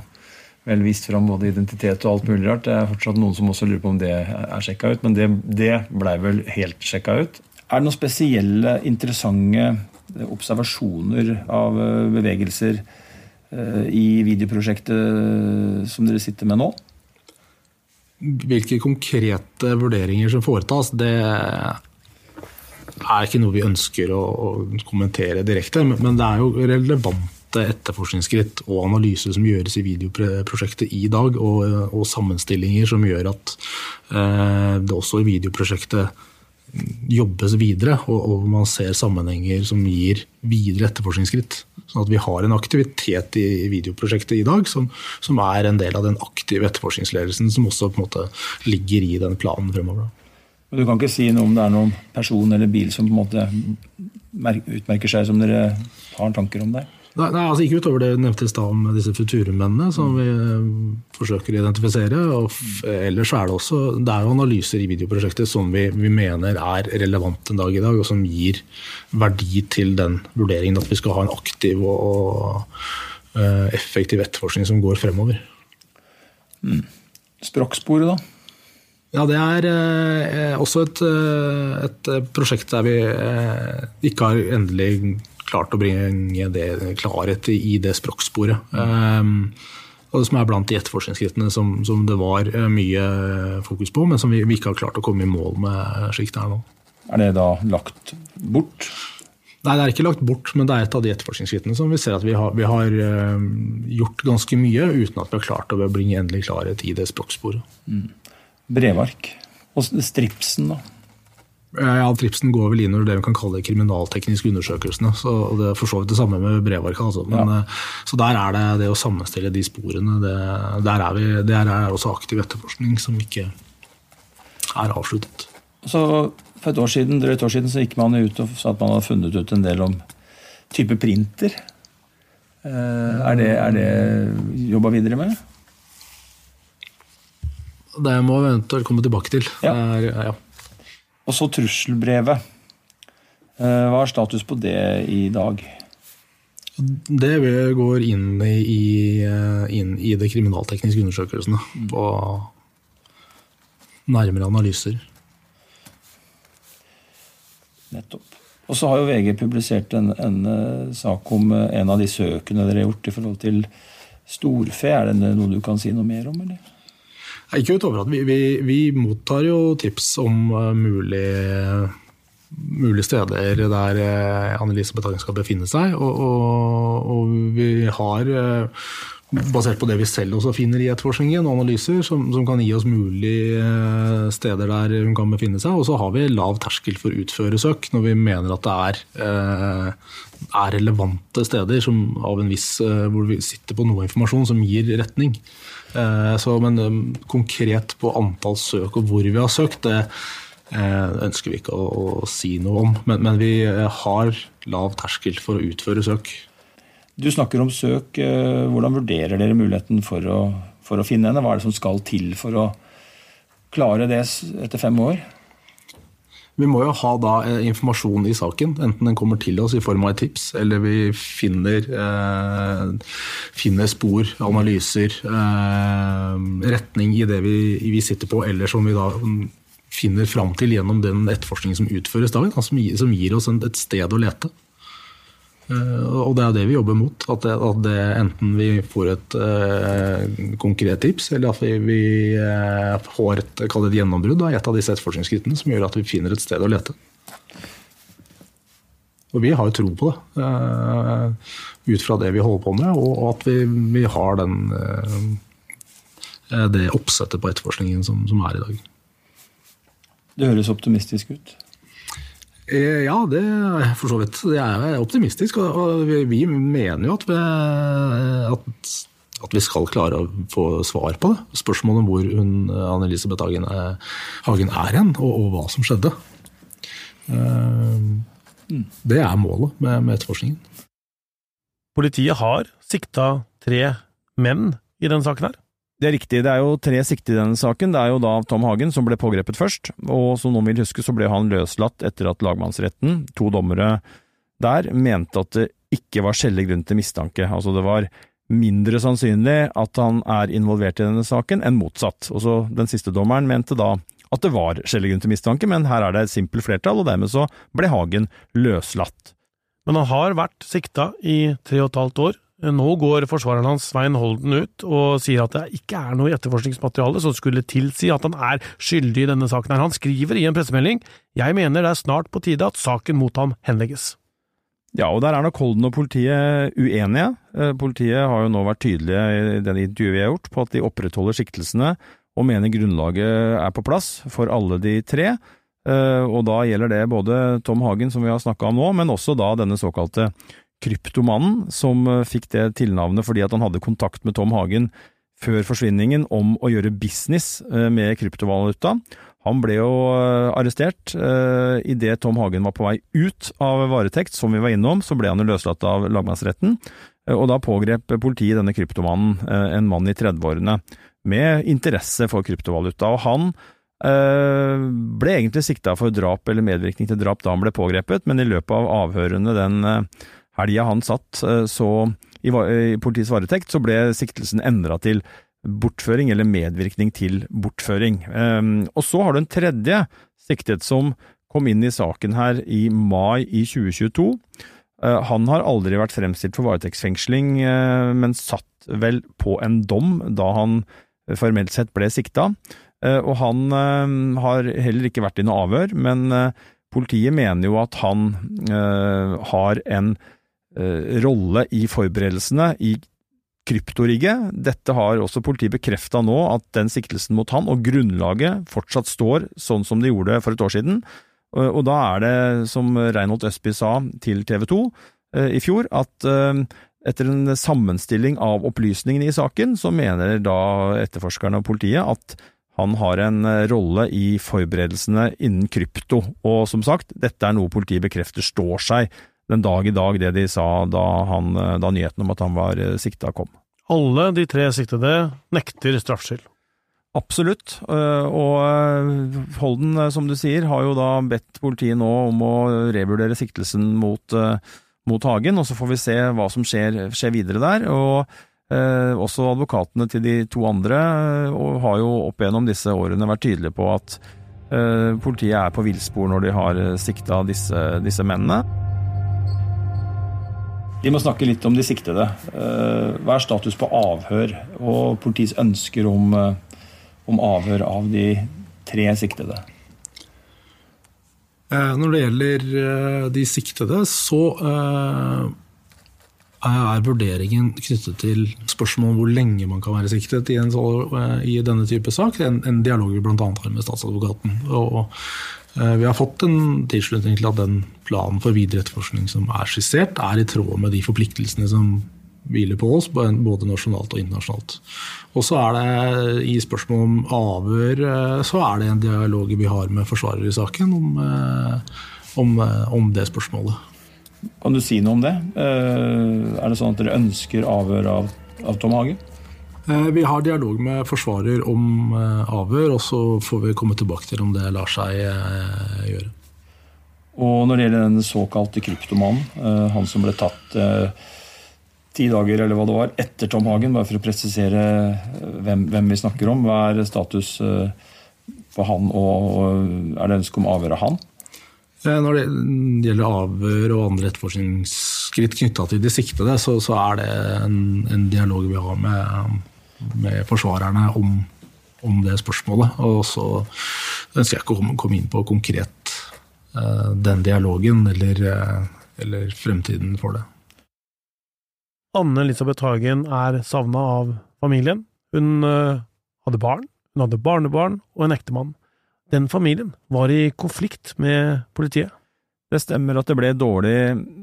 vel vist fram både identitet og alt mulig rart. Det er fortsatt noen som også lurer på om det er sjekka ut, men det, det blei vel helt sjekka ut. Er det noen spesielle, interessante observasjoner av eh, bevegelser i videoprosjektet som dere sitter med nå? Hvilke konkrete vurderinger som foretas, det er ikke noe vi ønsker å, å kommentere direkte, men det er jo relevante etterforskningsskritt og analyser som gjøres i videoprosjektet i dag, og, og sammenstillinger som gjør at eh, det også i videoprosjektet jobbes videre, og, og man ser sammenhenger som gir videre etterforskningsskritt. Sånn at vi har en aktivitet i, i videoprosjektet i dag som, som er en del av den aktive etterforskningsledelsen som også på en måte ligger i den planen fremover. Men Du kan ikke si noe om det er noen person eller bil som på en måte utmerker seg som dere har tanker om der? Nei, nei, altså Ikke utover det du nevnte i stad om disse futurumennene, som vi eh, forsøker å identifisere. og Ellers er det også det er jo analyser i videoprosjektet som vi, vi mener er relevant en dag i dag, og som gir verdi til den vurderingen at vi skal ha en aktiv og, og eh, effektiv etterforskning som går fremover. Språksporet, da? Ja, Det er eh, også et, eh, et prosjekt der vi eh, ikke har endelig klart å bringe det klarhet i, det språksporet. Um, og som er blant de etterforskningsskrittene som, som det var eh, mye fokus på, men som vi, vi ikke har klart å komme i mål med slik det er nå. Er det da lagt bort? Nei, det er ikke lagt bort, men det er et av de etterforskningsskrittene som vi ser at vi har, vi har eh, gjort ganske mye uten at vi har klart å bringe endelig klarhet i det språksporet. Brevark? Og stripsen, da? Ja, Tripsen går vel inn under det vi kan kalle kriminaltekniske undersøkelsene. så Det er for så vidt det samme med brevarket. Altså. Men, eh, Så der er det det å sammenstille de sporene. Det, der er vi, det er også aktiv etterforskning som ikke er avsluttet. Så For et år siden drøyt år siden så gikk man ut og sa at man hadde funnet ut en del om type printer. Eh, Er det, er det jobba videre med? Det må vi eventuelt komme tilbake til. Ja. Er, ja. Og så trusselbrevet. Eh, Hva er status på det i dag? Det går inn i, i, inn i det kriminaltekniske undersøkelsene. På nærmere analyser. Nettopp. Og så har jo VG publisert en, en eh, sak om eh, en av de søkene dere har gjort i forhold til storfe. Er det noe du kan si noe mer om, eller? Ikke utover at vi, vi, vi mottar jo tips om mulige, mulige steder der uh, Annelise Betaling skal befinne seg. Og, og, og vi har, uh, basert på det vi selv også finner i etterforskningen, og analyser som, som kan gi oss mulige steder der hun kan befinne seg. Og så har vi lav terskel for utføresøk, utføre søk når vi mener at det er, er relevante steder som av en viss, hvor vi sitter på noe informasjon som gir retning. Eh, Så, men um, konkret på antall søk og hvor vi har søkt, det eh, ønsker vi ikke å, å si noe om. Men, men vi eh, har lav terskel for å utføre søk. Du snakker om søk. Hvordan vurderer dere muligheten for å, for å finne henne? Hva er det som skal til for å klare det etter fem år? Vi må jo ha da eh, informasjon i saken, enten den kommer til oss i form av et tips, eller vi finner, eh, finner spor, analyser, eh, retning i det vi, vi, sitter på, eller som vi da finner fram til gjennom den etterforskningen som utføres da, som, som gir oss et sted å lete. Eh, og det er det vi jobber mot. At, det, at det enten vi får et uh, konkret tips, eller at vi, vi uh, får et, et gjennombrudd i et av disse etterforskningsskrittene som gjør at vi finner et sted å lete. Og vi har jo tro på det, uh, ut fra det vi holder på med, og at vi, vi har den, det oppsettet på etterforskningen som, som er i dag. Det høres optimistisk ut. Eh, ja, det er for så vidt. Jeg er optimistisk. Og vi mener jo at vi, at, at vi skal klare å få svar på det. Spørsmålet om hvor hun, Anne-Elisabeth Hagen, Hagen, er hen, og, og, hva som skjedde. Eh, det er målet med, med etterforskningen. Politiet har sikta tre menn i denne saken her? Det er riktig, det er jo tre siktede i denne saken. Det er jo da Tom Hagen som ble pågrepet først, og som noen vil huske så ble han løslatt etter at lagmannsretten, to dommere der, mente at det ikke var skjellig grunn til mistanke. Altså det var mindre sannsynlig at han er involvert i denne saken enn motsatt. Og så Den siste dommeren mente da at det var skjellig grunn til mistanke, men her er det et simpelt flertall, og dermed så ble Hagen løslatt. Men han har vært sikta i tre og et halvt år, nå går forsvareren hans Svein Holden ut og sier at det ikke er noe i etterforskningsmaterialet som skulle tilsi at han er skyldig i denne saken. Han skriver i en pressemelding jeg mener det er snart på tide at saken mot ham henlegges. Ja, og der er nok Holden og politiet uenige. Eh, politiet har jo nå vært tydelige i det intervjuet vi har gjort på at de opprettholder siktelsene og mener grunnlaget er på plass for alle de tre. Eh, og da gjelder det både Tom Hagen, som vi har snakka om nå, men også da denne såkalte Kryptomannen, som eh, fikk det tilnavnet fordi han hadde kontakt med Tom Hagen før forsvinningen om å gjøre business eh, med kryptovaluta. Han ble jo eh, arrestert idet Tom Hagen var på vei ut av varetekt, som vi var innom, så ble han jo løslatt av lagmannsretten. Og da pågrep politiet denne kryptomannen, en mann i 30-årene, med interesse for kryptovaluta. Og han ble egentlig sikta for drap eller medvirkning til drap da han ble pågrepet, men i løpet av avhørene den helga han satt eh, så i, i politiets varetekt, så ble siktelsen endra til bortføring eller medvirkning til bortføring. Um, og så har du en tredje siktet som kom inn i saken her i mai i 2022. Uh, eh, han har aldri vært fremstilt for varetektsfengsling, uh, men satt vel på en dom da han formelt sett ble sikta. Og han har heller ikke vært i noe avhør, men politiet mener jo at han har en Eh, rolle i forberedelsene i kryptorigget. Dette har også politiet bekrefta nå, at den siktelsen mot han og grunnlaget fortsatt står sånn som det gjorde for et år siden. Og da er det, som Reinhold Østby sa til TV 2 eh, i fjor, at eh, etter en sammenstilling av opplysningene i saken, så mener da etterforskerne og politiet at han har en rolle i forberedelsene innen krypto, og som sagt, dette er noe politiet bekrefter står seg den dag i dag det de sa da, han, da nyheten om at han var eh, sikta kom. Alle de tre siktede nekter straffskyld. Absolutt, eh, og eh, Holden, som du sier, har jo da bedt politiet nå om å revurdere siktelsen mot, mot Hagen, og så får vi se hva som skjer, skjer videre der. og eh, Også advokatene til de to andre og har jo opp gjennom disse årene vært tydelige på at eh, politiet er på villspor når de har sikta disse, disse mennene. Vi må snakke litt om de siktede. Eh, hva er status på avhør og politiets ønsker om, eh, om avhør av de tre siktede? Eh, når det gjelder de siktede, så er vurderingen knyttet til spørsmål om hvor lenge man kan være siktet i, en, i denne type sak. En, en dialog vi bl.a. har med statsadvokaten. Og og, vi har fått en tilslutning til at den planen for videre etterforskning som er skissert, er i tråd med de forpliktelsene som hviler på oss, både nasjonalt og internasjonalt. Og så er det i spørsmål om avhør, eh, så er det en dialog vi har med forsvarer i saken om, eh, om, om det spørsmålet. Kan du si noe om det? Eh, er det sånn at dere ønsker avhør av, av Tom Hage? Eh, vi har dialog med forsvarer om eh, avhør, og så får vi komme tilbake til om det lar seg gjøre. Og når det gjelder den såkalte kryptomanen, eh, han som ble tatt ti dager eller hva det var, etter Tom Hagen, bare for å presisere hvem, hvem vi snakker om, hva er status på for han, og er det ønske om avhør av han? Eh, Når det gjelder avhør og andre etterforskningsskritt knytta til de siktede, så, så er det en, en dialog vi har med, med forsvarerne om, om det spørsmålet. Og så ønsker jeg ikke å komme- inn på konkret eh, den dialogen eller, eh, eller fremtiden for det. Anne-Elisabeth Hagen er savna av familien. Hun hadde barn, hun hadde barnebarn og en ektemann. Den familien var i konflikt med politiet. Det stemmer at det ble dårlig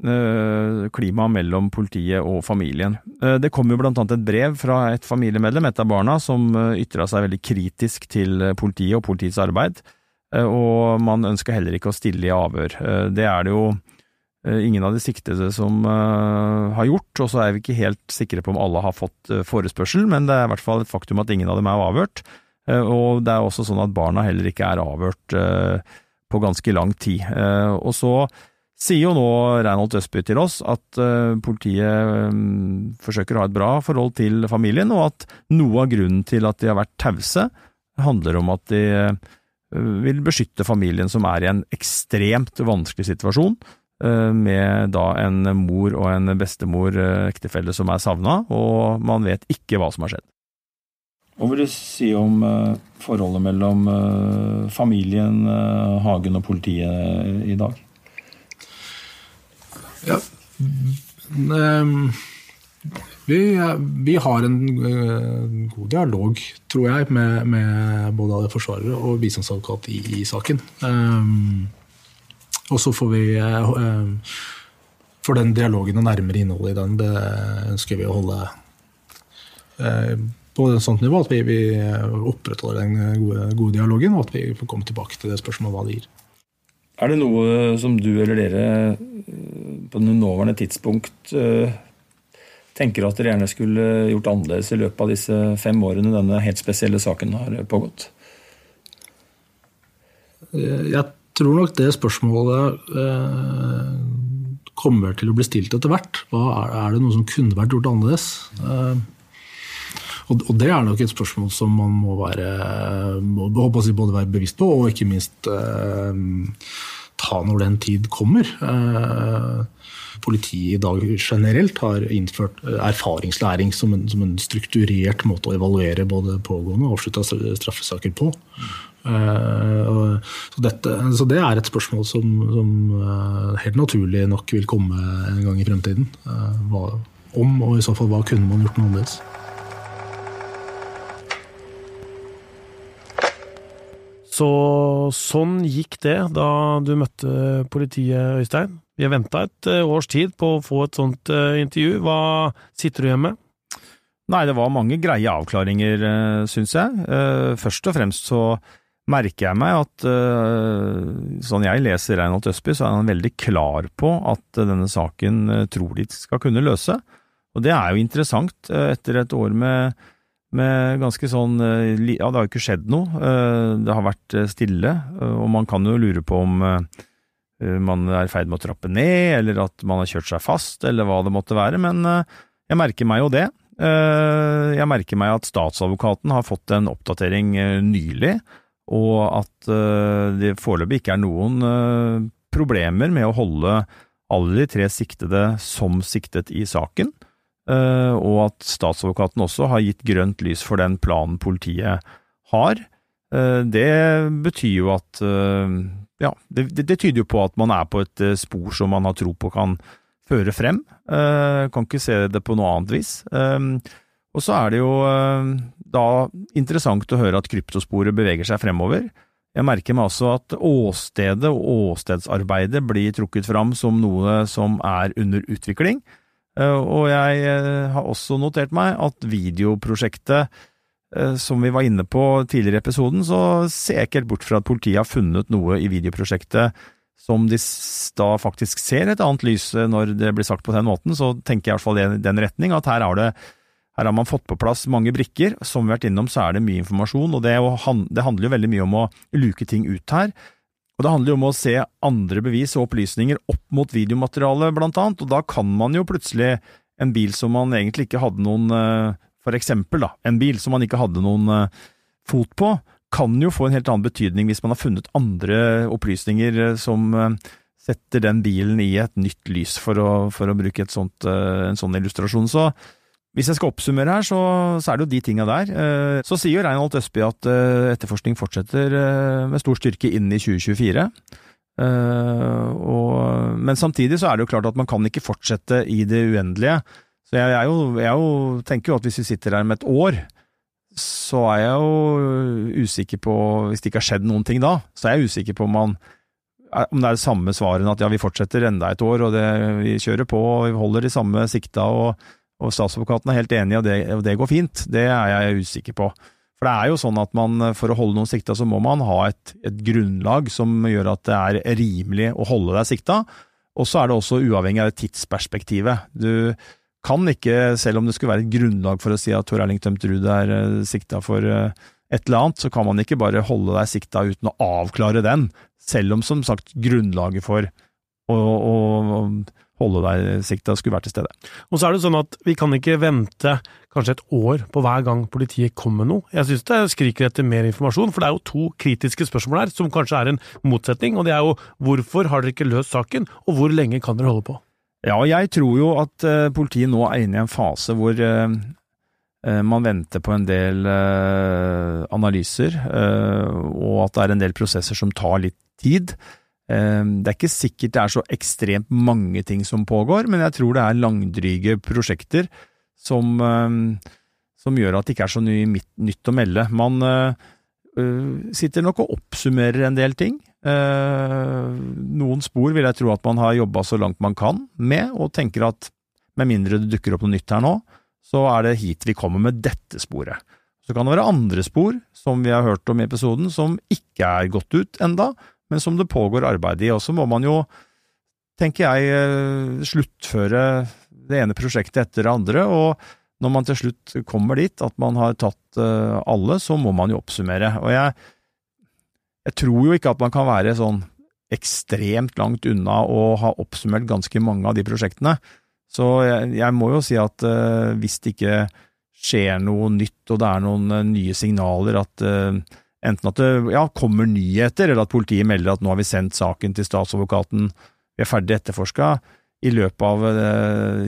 øh, klima mellom politiet og familien. Eh, det kom jo blant annet et brev fra et familiemedlem, et av barna, som uh, ytra seg veldig kritisk til eh, politiet og politiets arbeid, Eh, og man ønska heller ikke å stille i avhør. Eh, det er det jo eh, ingen av de siktede som eh, har gjort, og så er vi ikke helt sikre på om alle har fått eh, forespørsel, men det er i hvert fall et faktum at ingen av dem er avhørt. Eh, Og det er også sånn at barna heller ikke er avhørt eh, på ganske lang tid. Eh, Og så sier jo nå Reinhold Østby til oss at politiet mm, forsøker å ha et bra forhold til familien, og at noe av grunnen til at de har vært tause, handler om at de vil beskytte familien som er i en ekstremt vanskelig situasjon, med da en mor og en bestemor, ektefelle, som er savna, og man vet ikke hva som har skjedd. Hva vil du si om eh, forholdet mellom eh, familien, eh, Hagen og politiet i dag? Ja. Ehm, Vi, vi har en god dialog, tror jeg, med, med både forsvarere og bistandsadvokat i, i saken. Og så får vi For den dialogen og nærmere innholdet i den, det ønsker vi å holde på et sånt nivå at vi, vi opprettholder den gode, gode dialogen, og at vi får komme tilbake til det spørsmålet hva det gir. Er det noe som du eller dere eh, på det nåværende tidspunkt eh, tenker at dere gjerne skulle gjort annerledes i løpet av disse fem årene denne helt spesielle saken har pågått? Eh, Jeg tror nok det spørsmålet kommer til å bli stilt etter hvert. Hva er, er det noe som kunne vært gjort annerledes? Og, og det er nok et spørsmål som man må være må, si, både være bevisst på, og ikke minst eh, ta når den tid kommer. Eh, Politiet i dag generelt har innført eh, erfaringslæring som en, som en strukturert måte å evaluere både pågående og avslutta straffesaker på. Eh, så, dette, så det er et spørsmål som, som eh, helt naturlig nok vil komme en gang i fremtiden. Hva, om, og i så fall hva kunne man gjort noe annerledes? Så sånn gikk det da du møtte politiet, Øystein. Vi har venta et eh, års tid på å få et sånt eh, intervju. Hva sitter du igjen med? Nei, det var mange greie avklaringer, syns jeg. Eh, Først og fremst så merker jeg meg at eh, sånn jeg leser Reinhold Østby, så er han veldig klar på at denne saken eh, trolig skal kunne løse. Og det er jo interessant eh, etter et år med, med ganske sånn eh, Ja, det har jo ikke skjedd noe. Eh, Det har vært eh, stille, og man kan jo lure på om man er i ferd med å trappe ned, eller at man har kjørt seg fast, eller hva det måtte være. Men jeg merker meg jo det. Jeg merker meg at statsadvokaten har fått en oppdatering nylig, og at det foreløpig ikke er noen problemer med å holde alle de tre siktede som siktet i saken, og at statsadvokaten også har gitt grønt lys for den planen politiet har. Eh, Det betyr jo at eh, ja, det, det, tyder jo på at man er på et eh, spor som man har tro på kan føre frem. Eh, kan ikke se det på noe annet vis. Eh, og så er det jo eh, da interessant å høre at kryptosporet beveger seg fremover. Jeg merker meg også at åstedet og åstedsarbeidet blir trukket fram som noe som er under utvikling. Eh, Og jeg eh, har også notert meg at videoprosjektet eh, som vi var inne på tidligere i episoden, så ser jeg ikke helt bort fra at politiet har funnet noe i videoprosjektet som de da faktisk ser et annet lys når det blir sagt på den måten, så tenker jeg i hvert fall i den retning at her har, det, her har man fått på plass mange brikker. Som vi har vært innom, så er det mye informasjon, og det, det handler jo veldig mye om å luke ting ut her. Og det handler jo om å se andre bevis og opplysninger opp mot videomaterialet, blant annet, og da kan man jo plutselig en bil som man egentlig ikke hadde noen eh, For eksempel, da, en bil som man ikke hadde noen eh, fot på, kan jo få en helt annen betydning hvis man har funnet andre opplysninger eh, som setter den bilen i et nytt lys, for å, for å bruke sånt, en sånn illustrasjon. Så hvis jeg skal oppsummere her, så, så er det jo de tinga der. Så sier jo Reinhold Østby at etterforskning fortsetter med stor styrke inn i 2024. Uh, og, men samtidig så er det jo klart at man kan ikke fortsette i det uendelige. Så jeg, jeg, jo, jeg jo, tenker jo at hvis vi sitter her med et år, så er jeg jo usikker på Hvis det ikke har skjedd noen ting da, så er jeg usikker på om, man, om det er det samme svaret at ja, vi fortsetter enda et år, og det, vi kjører på og vi holder de samme sikta, og, og statsadvokaten er helt enig, og det, og det går fint. Det er jeg usikker på. For det er jo sånn at man, for å holde noen sikta, så må man ha et, et grunnlag som gjør at det er rimelig å holde deg sikta. Og så er det også uavhengig av tidsperspektivet. Du kan ikke, selv om det skulle være et grunnlag for å si at Tor Erling Tømt Ruud er uh, sikta for uh, et eller annet, så kan man ikke bare holde deg sikta uten å avklare den, selv om som sagt grunnlaget for å, å holde deg sikta skulle vært til stede. Og så er det sånn at vi kan ikke vente kanskje et år på hver gang politiet kommer med noe. Jeg synes det skriker etter mer informasjon, for det er jo to kritiske spørsmål her som kanskje er en motsetning, og det er jo hvorfor har dere ikke løst saken, og hvor lenge kan dere holde på? Ja, jeg tror jo at uh, politiet nå er inne i en fase hvor uh, uh, man venter på en del analyser, og at det er en del prosesser som tar litt tid. Det er ikke sikkert det er så ekstremt mange ting som pågår, men jeg tror det er langdryge prosjekter som, som gjør at det ikke er så mye nytt å melde. Man sitter nok og oppsummerer en del ting. Noen spor vil jeg tro at man har jobba så langt man kan med, og tenker at med mindre det dukker opp noe nytt her nå, så er det hit vi kommer med dette sporet. Så kan det være andre spor, som vi har hørt om i episoden, som ikke er gått ut enda, men som det pågår arbeid i. Og så må man jo, tenker jeg, eh, sluttføre det ene prosjektet etter det andre. og når man til slutt kommer dit at man har tatt eh, alle, så må man jo oppsummere. Og jeg, jeg tror jo ikke at man kan være sånn ekstremt langt unna å ha oppsummert ganske mange av de prosjektene. Så jeg, jeg må jo si at uh, hvis det ikke skjer noe nytt og det er noen uh, nye signaler at uh, Enten at det ja, kommer nyheter, eller at politiet melder at nå har vi sendt saken til statsadvokaten, vi er ferdig etterforska i løpet av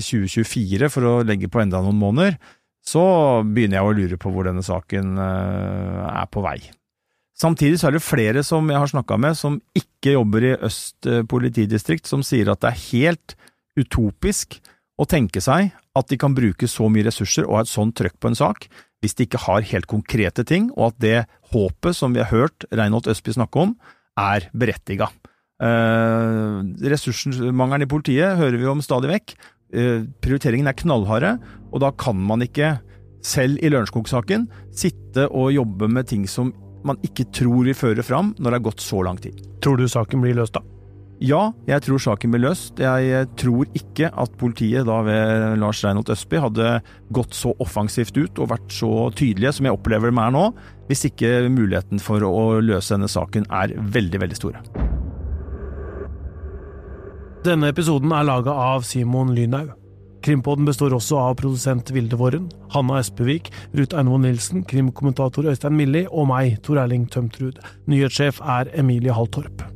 2024 eh, for å legge på enda noen måneder, så begynner jeg å lure på hvor denne saken eh, er på vei. Samtidig så er det flere som jeg har snakka med som ikke jobber i Øst eh, politidistrikt, som sier at det er helt utopisk å tenke seg at de kan bruke så mye ressurser og ha et sånt trøkk på en sak, hvis de ikke har helt konkrete ting, og at det håpet som vi har hørt Reinhold Østby snakke om, er berettiga. Eh, ressursmangelen i politiet hører vi om stadig vekk. Eh, prioriteringen er knallharde, og da kan man ikke, selv i Lørenskog-saken, sitte og jobbe med ting som man ikke tror vil føre fram når det har gått så lang tid. Tror du saken blir løst da? Ja, jeg tror saken blir løst. Jeg tror ikke at politiet da ved Lars Reinholt Østby hadde gått så offensivt ut og vært så tydelige som jeg opplever dem er nå, hvis ikke muligheten for å løse denne saken er veldig, veldig store. Denne episoden er laga av Simon Lynhaug. Krimpodden består også av produsent Vilde Våren, Hanna Espevik, Ruth Einvoll Nilsen, krimkommentator Øystein Milli og meg, Tor Erling Tømtrud. Nyhetssjef er Emilie Halltorp.